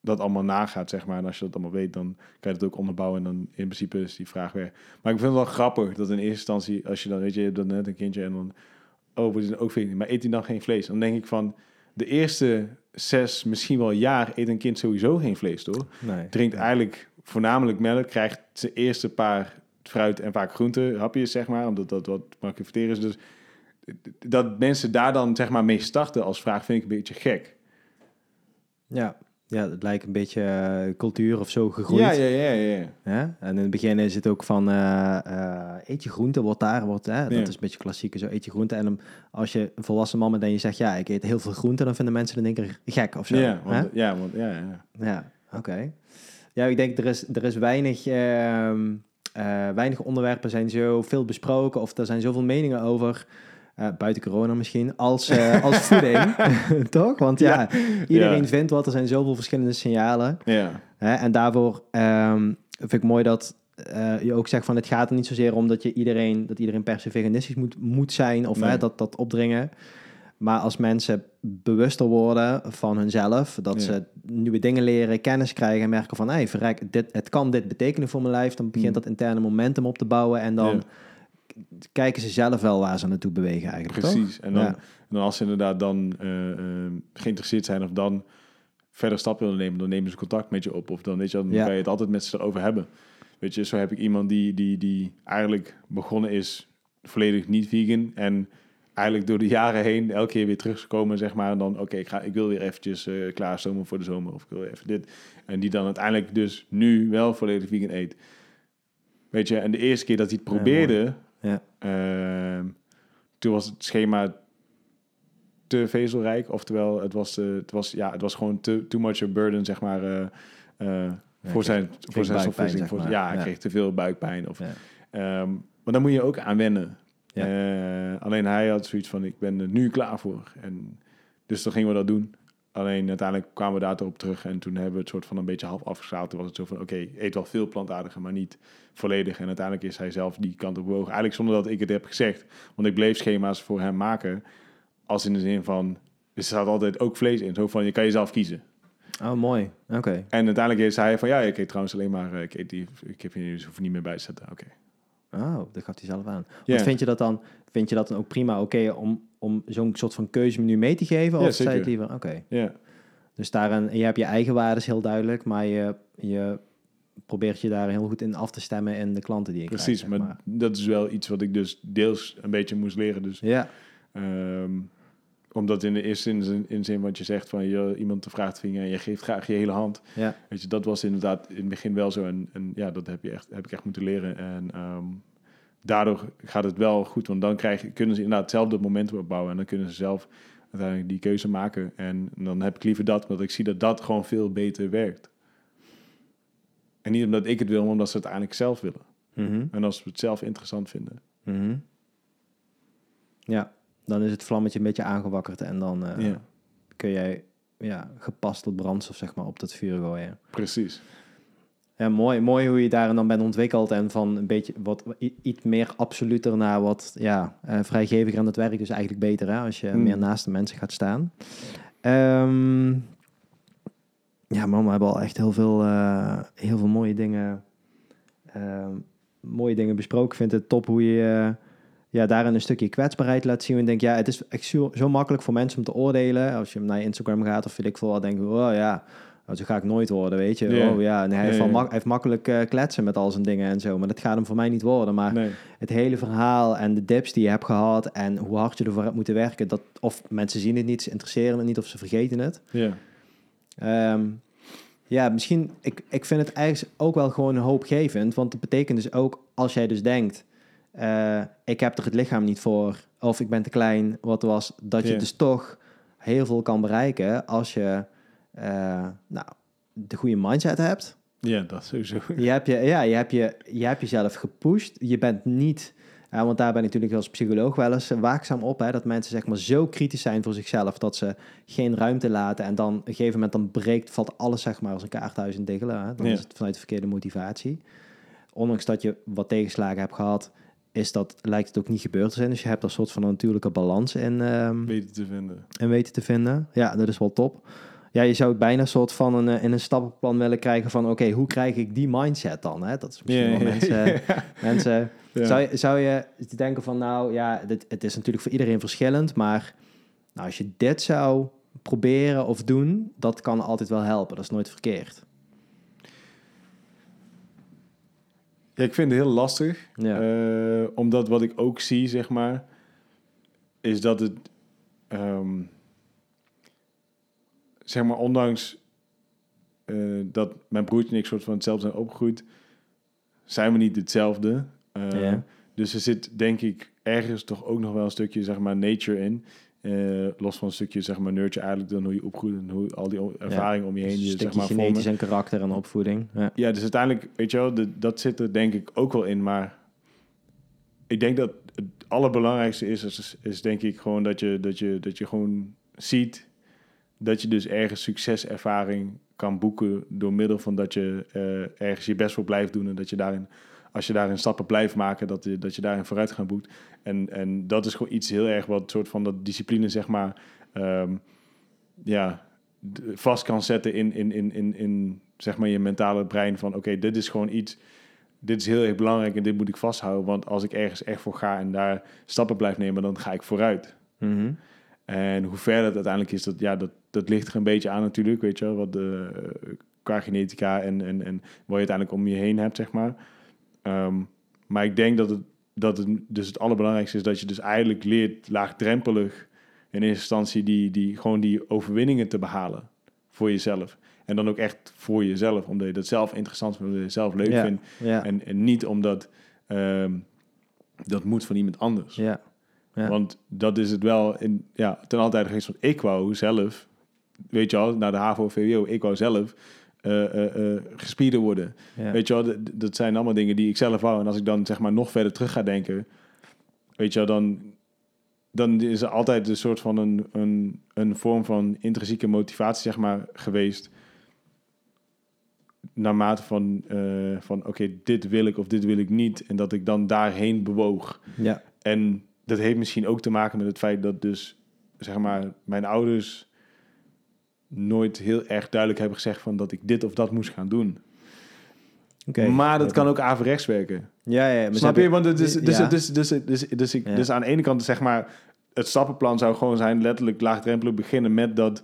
Speaker 2: dat allemaal nagaat, zeg maar, en als je dat allemaal weet, dan kan je het ook onderbouwen. En dan in principe is die vraag weer. Maar ik vind het wel grappig dat in eerste instantie, als je dan, weet je, je hebt dan net een kindje en dan, oh, wordt het ook vegan, maar eet hij dan geen vlees? Dan denk ik van, de eerste zes, misschien wel jaar, eet een kind sowieso geen vlees, toch?
Speaker 1: Nee.
Speaker 2: drinkt eigenlijk voornamelijk melk, krijgt zijn eerste paar fruit en vaak groenten, hapjes, zeg maar, omdat dat wat makkelijk verteren is. Dus dat mensen daar dan zeg maar mee starten als vraag vind ik een beetje gek.
Speaker 1: Ja. Ja, het lijkt een beetje eh, cultuur of zo gegroeid.
Speaker 2: Ja, ja, ja, ja.
Speaker 1: En in het begin is het ook van, eh, eet je groente, wordt daar, wordt, hè? dat
Speaker 2: Ja.
Speaker 1: is een beetje klassiek, zo eet je groente. En dan, als je een volwassen man bent en je zegt, ja, ik eet heel veel groente, dan vinden mensen dan denk ik gek of zo.
Speaker 2: Ja, want, ja, want, ja, ja.
Speaker 1: Ja, oké. Ja, ik denk er is, er is weinig, ehm, eh, weinig onderwerpen zijn zo veel besproken of er zijn zoveel meningen over, eh, buiten corona misschien, als, eh, als voeding. Toch? Want ja, iedereen
Speaker 2: Ja.
Speaker 1: vindt wat, er zijn zoveel verschillende signalen.
Speaker 2: ja.
Speaker 1: En daarvoor ehm, vind ik mooi dat eh, je ook zegt van het gaat er niet zozeer om dat je iedereen, dat iedereen per se veganistisch moet, moet zijn of
Speaker 2: Nee.
Speaker 1: dat, dat opdringen. Maar als mensen bewuster worden van hunzelf, dat
Speaker 2: Ja.
Speaker 1: ze nieuwe dingen leren, kennis krijgen en merken van, hey, verrek, dit, het kan dit betekenen voor mijn lijf, dan begint
Speaker 2: Mm.
Speaker 1: dat interne momentum op te bouwen en dan
Speaker 2: Ja.
Speaker 1: Kijken ze zelf wel waar ze naartoe bewegen eigenlijk. toch?
Speaker 2: Precies. En dan,
Speaker 1: Ja.
Speaker 2: en dan als ze inderdaad dan eh, eh, geïnteresseerd zijn of dan verder stap willen nemen, dan nemen ze contact met je op. Of dan, weet je, dan
Speaker 1: Ja.
Speaker 2: kan je het altijd met ze erover hebben. Weet je, zo heb ik iemand die, die, die eigenlijk begonnen is volledig niet vegan. En eigenlijk door de jaren heen elke keer weer teruggekomen, zeg maar. En dan, oké, ik ga ik wil weer eventjes eh klaarstomen voor de zomer. Of ik wil even dit. En die dan uiteindelijk dus nu wel volledig vegan eet. Weet je, en de eerste keer dat hij het probeerde,
Speaker 1: Ja.
Speaker 2: Ehm, toen was het schema te vezelrijk. Oftewel, het was, eh, het was, ja, het was gewoon te, too much a burden, zeg maar, eh, eh, voor zijn, voor zijn
Speaker 1: buikpijn,
Speaker 2: stofwisseling.
Speaker 1: zeg
Speaker 2: Voor-. Ja, hij
Speaker 1: Ja.
Speaker 2: kreeg te veel buikpijn. Of,
Speaker 1: Ja.
Speaker 2: Ehm, maar dan moet je ook aan wennen.
Speaker 1: Ja.
Speaker 2: Alleen hij had zoiets van, ik ben er nu klaar voor. En, dus dan gingen we dat doen. Alleen uiteindelijk kwamen we daar toch op terug. En toen hebben we het soort van een beetje half afgeschaald. Toen was het zo van, oké, eet wel veel plantaardiger, maar niet volledig. En uiteindelijk is hij zelf die kant op bewogen. Eigenlijk zonder dat ik het heb gezegd. Want ik bleef schema's voor hem maken. Als in de zin van, er staat altijd ook vlees in. Zo van, je kan jezelf kiezen.
Speaker 1: Oh, mooi. Oké.
Speaker 2: En uiteindelijk zei hij van, ja, ik eet trouwens alleen maar, eh, ik eet die, ik heb hier, dus hoef niet meer bij te zetten. Oké.
Speaker 1: Oh, dat gaf hij zelf aan.
Speaker 2: Ja.
Speaker 1: Want vind je dat dan, vind je dat dan ook prima oké om, om zo'n soort van keuzemenu mee te geven?
Speaker 2: Ja,
Speaker 1: Of zei je het liever, oké.
Speaker 2: Ja,
Speaker 1: Dus daarin, je hebt je eigen waarden heel duidelijk, maar je, je probeert je daar heel goed in af te stemmen in de klanten die je
Speaker 2: precies.
Speaker 1: krijgt.
Speaker 2: maar, dat is wel iets wat ik dus deels een beetje moest leren. Dus
Speaker 1: Ja,
Speaker 2: Ehm, omdat in de eerste zin, in zin wat je zegt van je, iemand te vraagt van je, en je geeft graag je hele hand.
Speaker 1: ja,
Speaker 2: Weet je, dat was inderdaad in het begin wel zo. En, en ja, dat heb, je echt, heb ik echt moeten leren. En ehm, daardoor gaat het wel goed. Want dan krijg, kunnen ze inderdaad hetzelfde momentum opbouwen. En dan kunnen ze zelf uiteindelijk die keuze maken. En dan heb ik liever dat, want ik zie dat dat gewoon veel beter werkt. En niet omdat ik het wil, maar omdat ze het uiteindelijk zelf willen.
Speaker 1: Mhm.
Speaker 2: En als we het zelf interessant vinden.
Speaker 1: Mhm. ja, dan is het vlammetje een beetje aangewakkerd en dan eh,
Speaker 2: Ja.
Speaker 1: kun jij ja, gepast tot brandstof zeg maar, op dat vuur gooien.
Speaker 2: Precies.
Speaker 1: Ja, mooi, mooi hoe je daar dan bent ontwikkeld en van een beetje wat iets meer absoluter naar wat ja, eh, vrijgeviger. En dat werkt dus eigenlijk beter hè, als je
Speaker 2: Hmm.
Speaker 1: meer naast de mensen gaat staan. Ehm, ja, man, we hebben al echt heel veel, eh, heel veel mooie dingen, ehm, mooie dingen besproken. Ik vind het top hoe je eh, ja, daarin een stukje kwetsbaarheid laat zien. En denk, ja, het is echt zo, zo makkelijk voor mensen om te oordelen. Als je naar Instagram gaat of weet ik veel wat, denk ik, oh ja, nou, zo ga ik nooit worden, weet je. Oh ja, en hij, heeft wel mak- hij heeft makkelijk eh, kletsen met al zijn dingen en zo. Maar dat gaat hem voor mij niet worden. Maar het hele verhaal en de dips die je hebt gehad en hoe hard je ervoor hebt moeten werken, dat of mensen zien het niet, ze interesseren het niet of ze vergeten het.
Speaker 2: Ja.
Speaker 1: Ehm, ja, misschien, ik, ik vind het eigenlijk ook wel gewoon hoopgevend, want dat betekent dus ook, als jij dus denkt, eh, ik heb er het lichaam niet voor, of ik ben te klein, wat was, dat je
Speaker 2: Ja.
Speaker 1: dus toch heel veel kan bereiken als je nou, de goede mindset hebt.
Speaker 2: Ja, dat sowieso.
Speaker 1: Je hebt, je, ja, je, hebt je, je hebt jezelf gepusht. Je bent niet... ja, want daar ben ik natuurlijk als psycholoog wel eens eh, waakzaam op. Hè, dat mensen zeg maar zo kritisch zijn voor zichzelf... dat ze geen ruimte laten. En dan op een gegeven moment dan breekt... valt alles zeg maar als een kaarthuis in diggelen. Hè. Dan
Speaker 2: Ja.
Speaker 1: is het vanuit de verkeerde motivatie. Ondanks dat je wat tegenslagen hebt gehad... Is dat, lijkt het ook niet gebeurd te zijn. Dus je hebt een soort van natuurlijke balans in, ehm,
Speaker 2: Weten te vinden.
Speaker 1: en weten te vinden. Ja, dat is wel top. Ja, je zou het bijna een soort van een, eh, in een stappenplan willen krijgen van... oké, hoe krijg ik die mindset dan? Hè? Dat is misschien wel mensen... mensen
Speaker 2: Ja.
Speaker 1: zou, je, zou je denken van, nou ja, dit, het is natuurlijk voor iedereen verschillend... maar nou, als je dit zou proberen of doen, dat kan altijd wel helpen. Dat is nooit verkeerd.
Speaker 2: Ja, ik vind het heel lastig.
Speaker 1: Ja.
Speaker 2: Eh, omdat wat ik ook zie, zeg maar, is dat het, ehm, zeg maar, ondanks eh, dat mijn broertje en ik soort van hetzelfde zijn opgegroeid, zijn we niet hetzelfde. Eh,
Speaker 1: Ja.
Speaker 2: Dus er zit, denk ik, ergens toch ook nog wel een stukje, zeg maar, nature in. Eh, los van een stukje, zeg maar, nurture eigenlijk dan hoe je opgroeit en hoe al die ervaringen om je heen,
Speaker 1: Dus een
Speaker 2: je,
Speaker 1: stukje
Speaker 2: zeg maar, vormen.
Speaker 1: genetisch en karakter en opvoeding. Ja.
Speaker 2: Ja, dus uiteindelijk, weet je wel, de- dat zit er denk ik ook wel in. Maar ik denk dat het allerbelangrijkste is, is, is denk ik gewoon dat je, dat, je, dat je gewoon ziet dat je dus ergens succeservaring kan boeken door middel van dat je eh, ergens je best voor blijft doen en dat je daarin, als je daarin stappen blijft maken, dat je, dat je daarin vooruitgang boekt. En, en dat is gewoon iets heel erg wat soort van dat discipline, zeg maar, ehm, ja, vast kan zetten in, in, in, in, in zeg maar je mentale brein van oké, dit is gewoon iets, dit is heel erg belangrijk en dit moet ik vasthouden, want als ik ergens echt voor ga en daar stappen blijf nemen, dan ga ik vooruit.
Speaker 1: Mhm.
Speaker 2: En hoe ver dat uiteindelijk is, dat, ja, dat, dat ligt er een beetje aan natuurlijk, weet je wel, wat de, eh, qua genetica en, en, en wat je uiteindelijk om je heen hebt, zeg maar. Ehm, maar ik denk dat het, dat het dus het allerbelangrijkste is dat je dus eigenlijk leert laagdrempelig in eerste instantie die, die, gewoon die overwinningen te behalen voor jezelf. En dan ook echt voor jezelf, omdat je dat zelf interessant vindt, omdat je het zelf leuk
Speaker 1: Ja.
Speaker 2: vindt.
Speaker 1: Ja.
Speaker 2: En, en niet omdat ehm, dat moet van iemand anders.
Speaker 1: ja. Ja.
Speaker 2: Want dat is het wel in, ja, ten altijd geweest van ik wou zelf, weet je wel, naar de HAVO, VWO, ik wou zelf gespieder worden.
Speaker 1: Ja.
Speaker 2: Weet je wel, d- dat zijn allemaal dingen die ik zelf wou. En als ik dan zeg maar nog verder terug ga denken, weet je wel, dan, dan is er altijd een soort van een, een, een vorm van intrinsieke motivatie, zeg maar, geweest. Naarmate van, van oké, dit wil ik of dit wil ik niet. En dat ik dan daarheen bewoog.
Speaker 1: ja.
Speaker 2: En dat heeft misschien ook te maken met het feit dat dus zeg maar, mijn ouders nooit heel erg duidelijk hebben gezegd van dat ik dit of dat moest gaan doen. Maar dat kan ook averechts werken.
Speaker 1: Ja, ja.
Speaker 2: Snap je? Want het is, dus,
Speaker 1: ja.
Speaker 2: dus, dus, dus, dus, ik, dus aan de ene kant, zeg maar, het stappenplan zou gewoon zijn letterlijk laagdrempelig beginnen met dat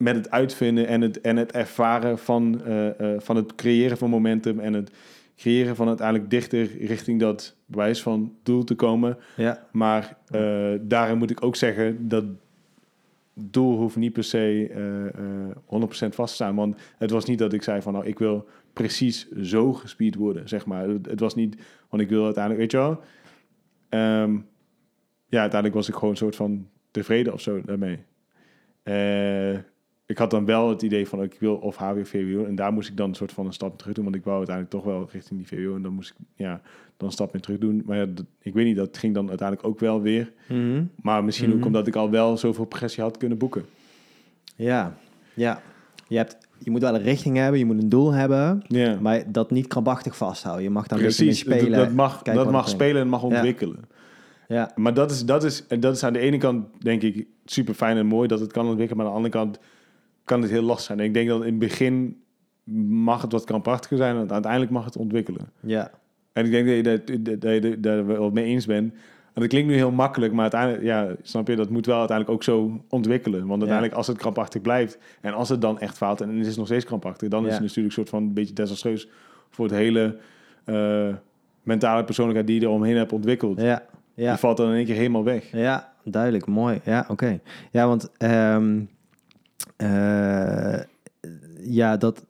Speaker 2: met het uitvinden en het, en het ervaren van, eh, eh, van het creëren van momentum en het creëren van uiteindelijk dichter richting dat bewijs van doel te komen.
Speaker 1: Ja,
Speaker 2: Maar eh, daarin moet ik ook zeggen dat doel hoeft niet per se eh, eh, 100% vast te staan. Want het was niet dat ik zei van nou, ik wil precies zo gespied worden, zeg maar. Het, het was niet, want ik wil uiteindelijk, weet je wel. Ehm, ja, uiteindelijk was ik gewoon een soort van tevreden of zo daarmee. Eh, ik had dan wel het idee van ik wil of of VWO. En daar moest ik dan een soort van een stap terug doen. Want ik wou uiteindelijk toch wel richting die VWO. En dan moest ik ja, dan een stap in terug doen. Maar ja, dat- ik weet niet, dat ging dan uiteindelijk ook wel weer.
Speaker 1: Mhm.
Speaker 2: Maar misschien
Speaker 1: Mhm.
Speaker 2: ook omdat ik al wel zoveel progressie had kunnen boeken.
Speaker 1: ja. ja. Je, hebt, je moet wel een richting hebben, je moet een doel hebben,
Speaker 2: Ja,
Speaker 1: maar dat niet krampachtig vasthouden. Je mag daar een
Speaker 2: precies.
Speaker 1: beetje spelen.
Speaker 2: Dat, dat mag, dat mag spelen en mag ontwikkelen.
Speaker 1: Ja,
Speaker 2: Maar dat is, dat, is, en dat is aan de ene kant, denk ik, super fijn en mooi dat het kan ontwikkelen. Maar aan de andere kant kan het heel lastig zijn. En ik denk dat in het begin mag het wat krampachtiger zijn. En uiteindelijk mag het ontwikkelen.
Speaker 1: ja.
Speaker 2: En ik denk dat je dat, dat, wel mee eens bent. En dat klinkt nu heel makkelijk, maar uiteindelijk, ja, snap je, dat moet wel uiteindelijk ook zo ontwikkelen. Want uiteindelijk, als het krampachtig blijft en als het dan echt faalt en het is nog steeds krampachtig, dan is het natuurlijk een soort van een beetje desastreus voor het hele eh, mentale persoonlijkheid die je eromheen hebt ontwikkeld.
Speaker 1: Ja, ja.
Speaker 2: Die valt dan in één keer helemaal weg.
Speaker 1: Ja, duidelijk, mooi. Ja, oké. Ja, want ehm, eh, ja, dat.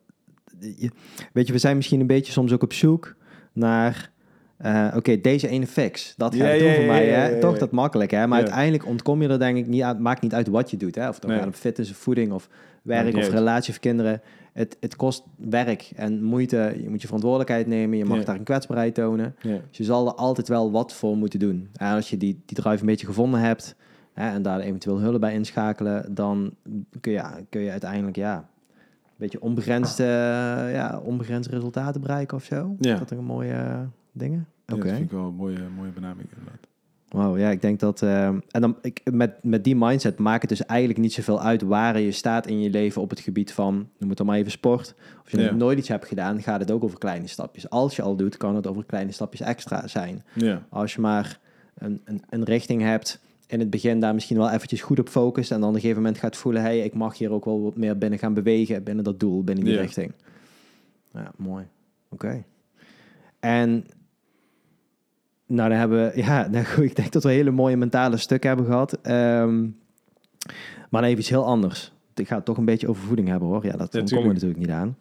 Speaker 1: Weet je, we zijn misschien een beetje soms ook op zoek naar. eh, Oké, deze ene fix. Dat gaat
Speaker 2: Ja,
Speaker 1: het doen
Speaker 2: ja,
Speaker 1: voor
Speaker 2: ja,
Speaker 1: mij. hè? Toch dat makkelijk, hè? Maar uiteindelijk ontkom je er denk ik niet uit. Maakt niet uit wat je doet, hè? Of het
Speaker 2: Nee.
Speaker 1: gaat om fitness of voeding of werk of relatie of kinderen. Het, het kost werk en moeite. Je moet je verantwoordelijkheid nemen. Je mag daar een kwetsbaarheid tonen. Dus je zal er altijd wel wat voor moeten doen. En als je die, die drive een beetje gevonden hebt hè, en daar eventueel hulp bij inschakelen, dan kun je, kun je uiteindelijk ja, een beetje onbegrensde, ja, onbegrensde resultaten bereiken of zo.
Speaker 2: Ja.
Speaker 1: Is Dat een mooie dingen. Oké.
Speaker 2: dat vind ik wel een mooie, mooie benaming inderdaad.
Speaker 1: Wauw, ja, ik denk dat. eh, en dan ik, met, met die mindset maakt het dus eigenlijk niet zoveel uit waar je staat in je leven op het gebied van, noem het dan maar even sport. Of je
Speaker 2: Ja.
Speaker 1: nog nooit iets hebt gedaan, gaat het ook over kleine stapjes. Als je al doet, kan het over kleine stapjes extra zijn.
Speaker 2: Ja.
Speaker 1: Als je maar een, een, een richting hebt, in het begin daar misschien wel eventjes goed op focust en dan op een gegeven moment gaat voelen, hey, ik mag hier ook wel wat meer binnen gaan bewegen, binnen dat doel, binnen die
Speaker 2: Ja.
Speaker 1: richting. Ja, mooi. Oké. En nou, dan hebben we, ja, nou goed, ik denk dat we hele mooie mentale stukken hebben gehad. Ehm, maar dan even iets heel anders. Ik ga het toch een beetje over voeding hebben hoor. Ja, dat
Speaker 2: Ja,
Speaker 1: komen we
Speaker 2: tuurlijk.
Speaker 1: natuurlijk niet aan.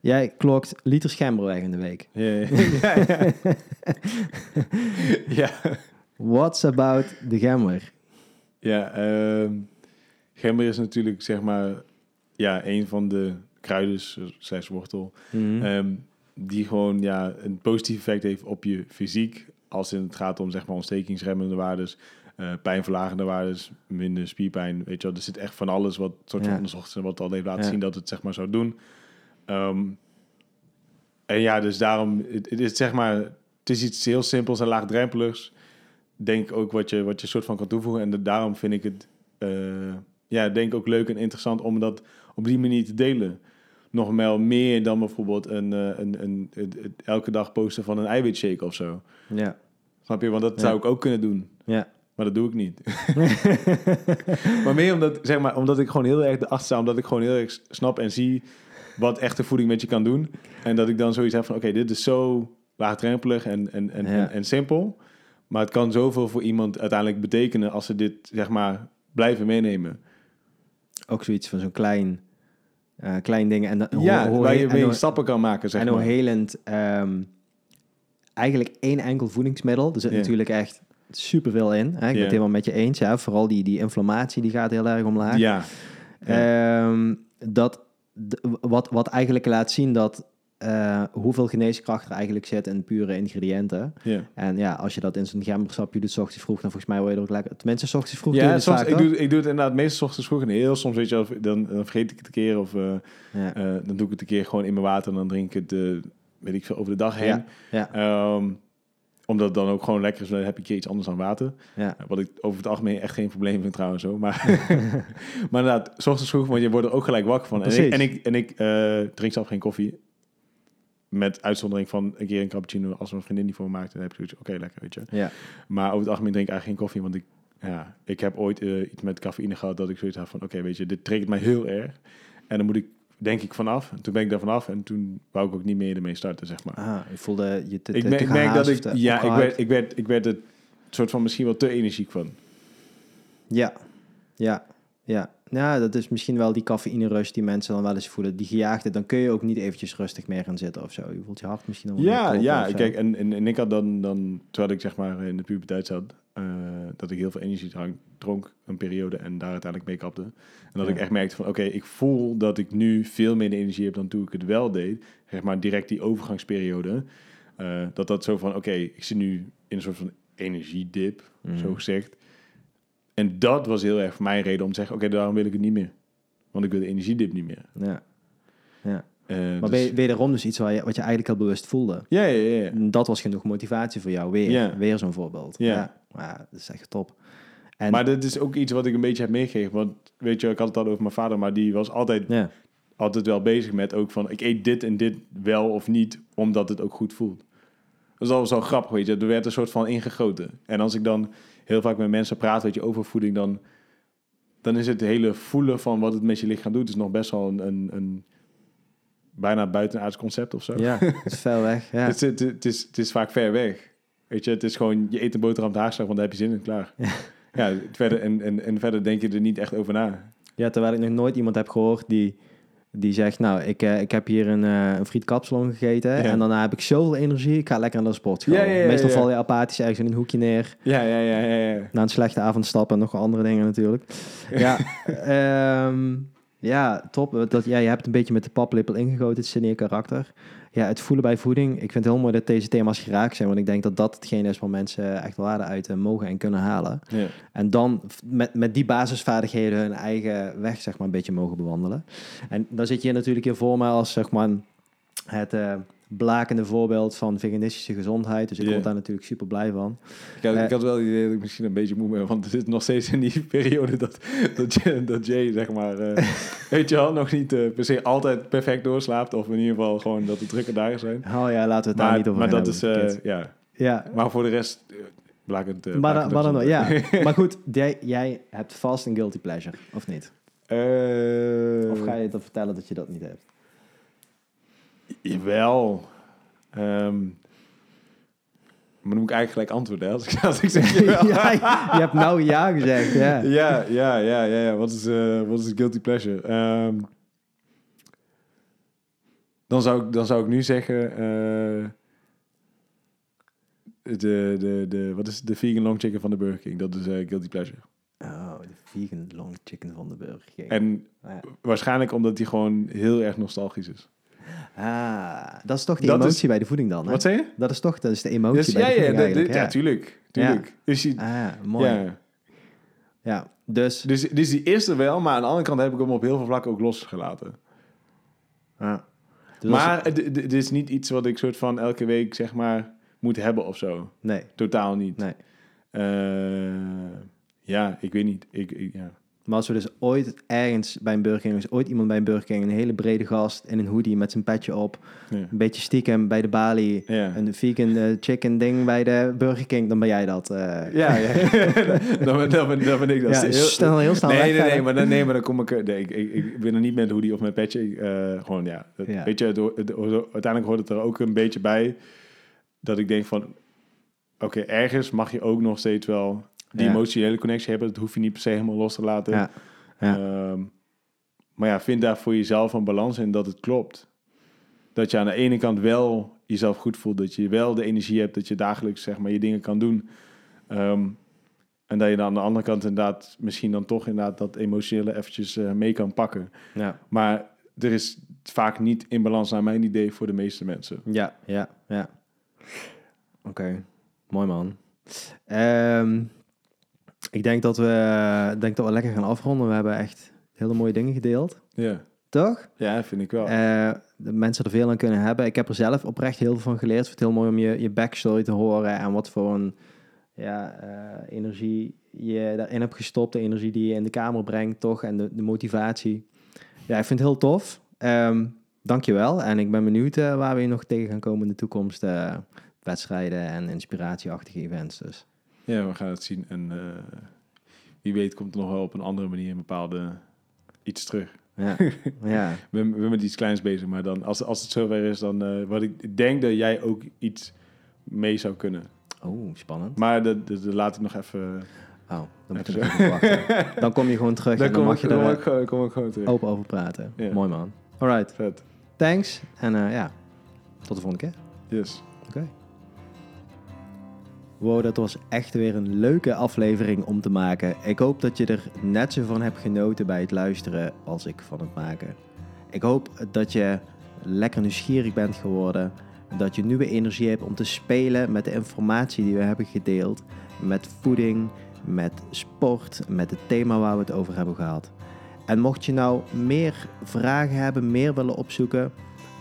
Speaker 1: Jij klokt liters gember weg in de week.
Speaker 2: Ja, ja. ja, ja.
Speaker 1: What's about the gember?
Speaker 2: Ja, ehm gember is natuurlijk zeg maar ja, een van de kruiden, slash wortel,
Speaker 1: Mhm.
Speaker 2: ehm, die gewoon ja, een positief effect heeft op je fysiek. Als het gaat om zeg maar ontstekingsremmende waardes, eh, pijnverlagende waardes, minder spierpijn. Weet je wel, er zit echt van alles wat soort van
Speaker 1: Ja.
Speaker 2: onderzocht is en wat al heeft laten
Speaker 1: Ja.
Speaker 2: zien dat het zeg maar zou doen. Ehm, en ja, dus daarom, het, het is zeg maar, het is iets heel simpels en laagdrempeligs. Denk ook wat je, wat je soort van kan toevoegen. En daarom vind ik het, eh, ja, denk ook leuk en interessant om dat op die manier te delen. Nog wel meer dan bijvoorbeeld een, eh, een, een, het elke dag posten van een eiwitshake of zo.
Speaker 1: Ja.
Speaker 2: Snap je? Want dat
Speaker 1: Ja.
Speaker 2: zou ik ook kunnen doen.
Speaker 1: Ja.
Speaker 2: Maar dat doe ik niet. maar meer omdat, zeg maar, omdat ik gewoon heel erg erachter sta. Omdat ik gewoon heel erg snap en zie wat echte voeding met je kan doen. En dat ik dan zoiets heb van... Oké, dit is zo laagdrempelig en, en, en,
Speaker 1: Ja.
Speaker 2: en, en simpel. Maar het kan zoveel voor iemand uiteindelijk betekenen... als ze dit, zeg maar, blijven meenemen.
Speaker 1: Ook zoiets van zo'n klein, eh, klein ding. En, dan-
Speaker 2: ja,
Speaker 1: hoe- hoe-
Speaker 2: waar je
Speaker 1: en
Speaker 2: mee
Speaker 1: hoe-
Speaker 2: stappen kan maken, zeg
Speaker 1: en hoe
Speaker 2: maar.
Speaker 1: helend... ehm, eigenlijk één enkel voedingsmiddel. Er zit natuurlijk echt superveel in. Hè? Ik ben
Speaker 2: Ja.
Speaker 1: het helemaal met je eens. Ja. Vooral die, die inflammatie die gaat heel erg omlaag.
Speaker 2: Ja.
Speaker 1: Ehm, dat, wat, wat eigenlijk laat zien dat eh, hoeveel geneeskracht er eigenlijk zit in pure ingrediënten.
Speaker 2: ja.
Speaker 1: En ja, als je dat in zo'n gembersapje doet, s ochtends vroeg, dan volgens mij word je er ook lekker... Tenminste, s ochtends vroeg doe je
Speaker 2: Ja, soms,
Speaker 1: vaak,
Speaker 2: ik, doe, ik doe het inderdaad meestal 's ochtends vroeg en heel soms, weet je dan, dan vergeet ik het een keer of eh,
Speaker 1: Ja.
Speaker 2: eh, dan doe ik het een keer gewoon in mijn water en dan drink ik het, weet ik veel, over de dag heen.
Speaker 1: Ja, ja.
Speaker 2: Ehm, omdat het dan ook gewoon lekker is, dan heb ik iets anders dan water.
Speaker 1: Ja.
Speaker 2: Wat ik over het algemeen echt geen probleem vind trouwens. Zo. Maar, maar inderdaad, s ochtends vroeg, want je wordt er ook gelijk wakker van. En ik, en ik, en ik drink zelf geen koffie. Met uitzondering van een keer een cappuccino. Als mijn vriendin die voor me maakt, dan heb ik zoiets. Oké, lekker, weet je.
Speaker 1: Ja.
Speaker 2: Maar over het algemeen drink ik eigenlijk geen koffie. Want ik, ja, ik heb ooit eh, iets met cafeïne gehad dat ik zoiets had van... Oké, weet je, dit triggert mij heel erg. En dan moet ik, denk ik, vanaf. En toen ben ik daar vanaf. En toen wou ik ook niet meer ermee starten, zeg maar.
Speaker 1: Ah, je voelde je te,
Speaker 2: ik, ik merk dat ik... Ja, ik werd, ik, werd, ik werd er soort van misschien wel te energiek van.
Speaker 1: Ja, ja, ja. Ja, dat is misschien wel die cafeïne rush die mensen dan wel eens voelen. Die gejaagde, dan kun je ook niet eventjes rustig meer gaan zitten of zo. Je voelt je hart misschien wel
Speaker 2: Ja, ja. Kijk, en, en, en ik had dan, dan, terwijl ik zeg maar in de puberteit zat, eh, dat ik heel veel energiedrank dronk een periode en daar uiteindelijk mee kapte. En dat
Speaker 1: Ja.
Speaker 2: ik echt merkte van, oké, ik voel dat ik nu veel meer energie heb dan toen ik het wel deed. Zeg maar direct die overgangsperiode. Eh, dat dat zo van, oké, ik zit nu in een soort van energiedip,
Speaker 1: Mhm.
Speaker 2: zo gezegd. En dat was heel erg voor mij een reden om te zeggen, oké, daarom wil ik het niet meer. Want ik wil de energiedip niet meer.
Speaker 1: Ja. ja.
Speaker 2: Eh,
Speaker 1: Maar
Speaker 2: dus-
Speaker 1: wederom dus iets waar je, wat je eigenlijk al bewust voelde.
Speaker 2: Ja, ja, ja.
Speaker 1: Dat was genoeg motivatie voor jou. Weer,
Speaker 2: Ja.
Speaker 1: weer zo'n voorbeeld.
Speaker 2: Ja.
Speaker 1: Ja. ja, dat is echt top. En,
Speaker 2: Maar dat is ook iets wat ik een beetje heb meegegeven. Want weet je, ik had het al over mijn vader, maar die was altijd,
Speaker 1: ja.
Speaker 2: altijd wel bezig met ook van... ik eet dit en dit wel of niet, omdat het ook goed voelt. Dat is al zo grappig, weet je. Er werd een soort van ingegoten. En als ik dan heel vaak met mensen praat weet je, over voeding... dan, dan is het hele voelen van wat het met je lichaam doet... is nog best wel een, een, een bijna buitenaards concept of zo.
Speaker 1: ja, het is ver weg. Ja.
Speaker 2: Het, is, het, het is, het is vaak ver weg. Weet je, het is gewoon, je eet een boterham de haagslag, want daar heb je zin in, klaar. Ja, het verder, en, en, en verder denk je er niet echt over na.
Speaker 1: Ja, terwijl ik nog nooit iemand heb gehoord die, die zegt... nou, ik, eh, ik heb hier een, eh een friet kapsalon gegeten...
Speaker 2: Ja.
Speaker 1: en daarna heb ik zoveel energie, ik ga lekker naar de sportschool.
Speaker 2: Ja,
Speaker 1: Meestal val je apathisch ergens in een hoekje neer...
Speaker 2: Ja, ja, ja, ja. ja.
Speaker 1: na een slechte avond stappen en nog andere dingen natuurlijk. Ja, ehm, ja top. Dat, ja, je hebt een beetje met de paplepel ingegoten, het je karakter. Ja, het voelen bij voeding. Ik vind het heel mooi dat deze thema's geraakt zijn, want ik denk dat dat hetgene is waar mensen echt waarde uit eh, mogen en kunnen halen.
Speaker 2: ja.
Speaker 1: En dan met, met die basisvaardigheden hun eigen weg, zeg maar, een beetje mogen bewandelen. En dan zit je natuurlijk hier voor mij als, zeg maar, het eh, blakende voorbeeld van veganistische gezondheid. Dus ik word daar natuurlijk super blij van.
Speaker 2: Ik, had,
Speaker 1: Eh.
Speaker 2: ik had wel het idee dat ik misschien een beetje moe ben, want het zit nog steeds in die periode dat, dat, Jay, dat Jay, zeg maar, eh, weet je wel, nog niet eh, per se altijd perfect doorslaapt. Of in ieder geval gewoon dat de drukke dagen zijn.
Speaker 1: Oh ja, laten we het daar niet over
Speaker 2: maar
Speaker 1: gaan
Speaker 2: dat is,
Speaker 1: hebben,
Speaker 2: eh,
Speaker 1: kids.
Speaker 2: ja.
Speaker 1: Ja,
Speaker 2: Maar voor de rest, blakend. eh,
Speaker 1: maar,
Speaker 2: blakend
Speaker 1: maar dan, ja. maar goed, jij, jij hebt vast een guilty pleasure, of niet?
Speaker 2: Eh,
Speaker 1: Of ga je dan vertellen dat je dat niet hebt?
Speaker 2: Jawel. Ehm, maar dan moet ik eigenlijk gelijk antwoorden, hè, als ik, als ik zeg jawel.
Speaker 1: ja, je hebt nou ja gezegd, ja.
Speaker 2: ja, ja, ja, ja, ja. Wat is, wat is guilty pleasure? Ehm, dan, zou ik, dan zou ik nu zeggen... eh, de, de, de, wat is de vegan long chicken van de Burger King. Dat is eh, guilty pleasure.
Speaker 1: Oh, de vegan long chicken van de Burger King.
Speaker 2: En
Speaker 1: Ja.
Speaker 2: waarschijnlijk omdat die gewoon heel erg nostalgisch is.
Speaker 1: Ah, dat is toch
Speaker 2: Dat is-
Speaker 1: emotie bij de voeding dan, hè?
Speaker 2: Wat zei je?
Speaker 1: Dat is toch dat is de emotie
Speaker 2: Dus,
Speaker 1: bij
Speaker 2: ja,
Speaker 1: de
Speaker 2: ja,
Speaker 1: voeding
Speaker 2: de-
Speaker 1: eigenlijk,
Speaker 2: de- ja, tuurlijk. tuurlijk. Dus, die,
Speaker 1: Ah, mooi. Ja,
Speaker 2: ja.
Speaker 1: dus...
Speaker 2: Dus, dus die er wel, maar aan de andere kant heb ik hem op heel veel vlakken ook losgelaten.
Speaker 1: Ja. Dus
Speaker 2: maar het is niet iets wat ik soort van elke week zeg maar moet hebben of zo.
Speaker 1: Nee,
Speaker 2: Totaal niet.
Speaker 1: nee.
Speaker 2: Eh, ja, ik weet niet. Ik, ik, ja.
Speaker 1: Maar als we dus ooit ergens bij een Burger King... ooit iemand bij een Burger King... een hele brede gast in een hoodie met zijn petje op...
Speaker 2: Ja.
Speaker 1: een beetje stiekem bij de balie...
Speaker 2: Ja.
Speaker 1: een vegan eh, chicken ding bij de Burger King... dan ben jij dat. eh.
Speaker 2: Ja, ja. dan, ben, dan, ben, dan ben ik dat.
Speaker 1: Ja,
Speaker 2: Heel-
Speaker 1: snel, heel snel
Speaker 2: nee,
Speaker 1: weg,
Speaker 2: nee, nee, maar dan, nee, maar dan kom ik... er- Nee, ik, ik, ik ben er niet met hoodie of met petje. Ik, eh, gewoon, ja. Dat-
Speaker 1: Ja.
Speaker 2: Weet je, het, hoort- het hoort- uiteindelijk hoort het er ook een beetje bij... dat ik denk van... Oké, ergens mag je ook nog steeds wel die emotionele connectie hebben. Dat hoef je niet per se helemaal los te laten. Ehm, maar ja, vind daar voor jezelf een balans in dat het klopt. Dat je aan de ene kant wel jezelf goed voelt. Dat je wel de energie hebt. Dat je dagelijks zeg maar, je dingen kan doen. Ehm, en dat je dan aan de andere kant inderdaad... misschien dan toch inderdaad dat emotionele eventjes eh, mee kan pakken.
Speaker 1: Ja.
Speaker 2: Maar er is vaak niet in balans naar mijn idee voor de meeste mensen.
Speaker 1: Ja, ja, ja. Oké, mooi man. Ehm, ik denk dat, we, ik denk dat we lekker gaan afronden. We hebben echt hele mooie dingen gedeeld.
Speaker 2: Ja.
Speaker 1: Toch?
Speaker 2: Ja, vind ik wel.
Speaker 1: Eh, de mensen er veel aan kunnen hebben. Ik heb er zelf oprecht heel veel van geleerd. Het is heel mooi om je, je backstory te horen en wat voor een ja, eh, energie je daarin hebt gestopt. De energie die je in de kamer brengt, toch? En de, de motivatie. Ja, ik vind het heel tof. Um, dankjewel. En ik ben benieuwd uh, waar we je nog tegen gaan komen in de toekomst. Uh, wedstrijden en inspiratieachtige events. Dus.
Speaker 2: Ja, we gaan het zien. En wie weet komt er nog wel op een andere manier een bepaalde iets terug.
Speaker 1: Ja, ja.
Speaker 2: we, we zijn met iets kleins bezig, maar dan, als, als het zover is, dan uh, wat ik denk dat jij ook iets mee zou kunnen.
Speaker 1: Oh, spannend.
Speaker 2: Maar de, de laat ik nog even.
Speaker 1: Oh, dan moet ik even wachten. Dan kom je gewoon terug
Speaker 2: dan
Speaker 1: en dan mag
Speaker 2: ik,
Speaker 1: je er
Speaker 2: kom kom ik gewoon terug.
Speaker 1: open over praten.
Speaker 2: Ja.
Speaker 1: Mooi man. Alright,
Speaker 2: Vet.
Speaker 1: thanks. En eh, ja, tot de volgende keer.
Speaker 2: Yes.
Speaker 1: Oké. Wow, dat was echt weer een leuke aflevering om te maken. Ik hoop dat je er net zo van hebt genoten bij het luisteren als ik van het maken. Ik hoop dat je lekker nieuwsgierig bent geworden. Dat je nieuwe energie hebt om te spelen met de informatie die we hebben gedeeld. Met voeding, met sport, met het thema waar we het over hebben gehad. En mocht je nou meer vragen hebben, meer willen opzoeken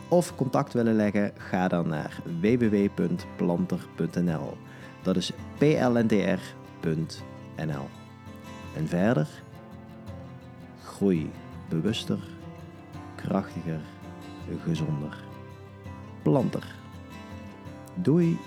Speaker 1: of contact willen leggen, ga dan naar www.planter.nl. Dat is plndr.nl. En verder, groei bewuster, krachtiger, gezonder. Planter. Doei!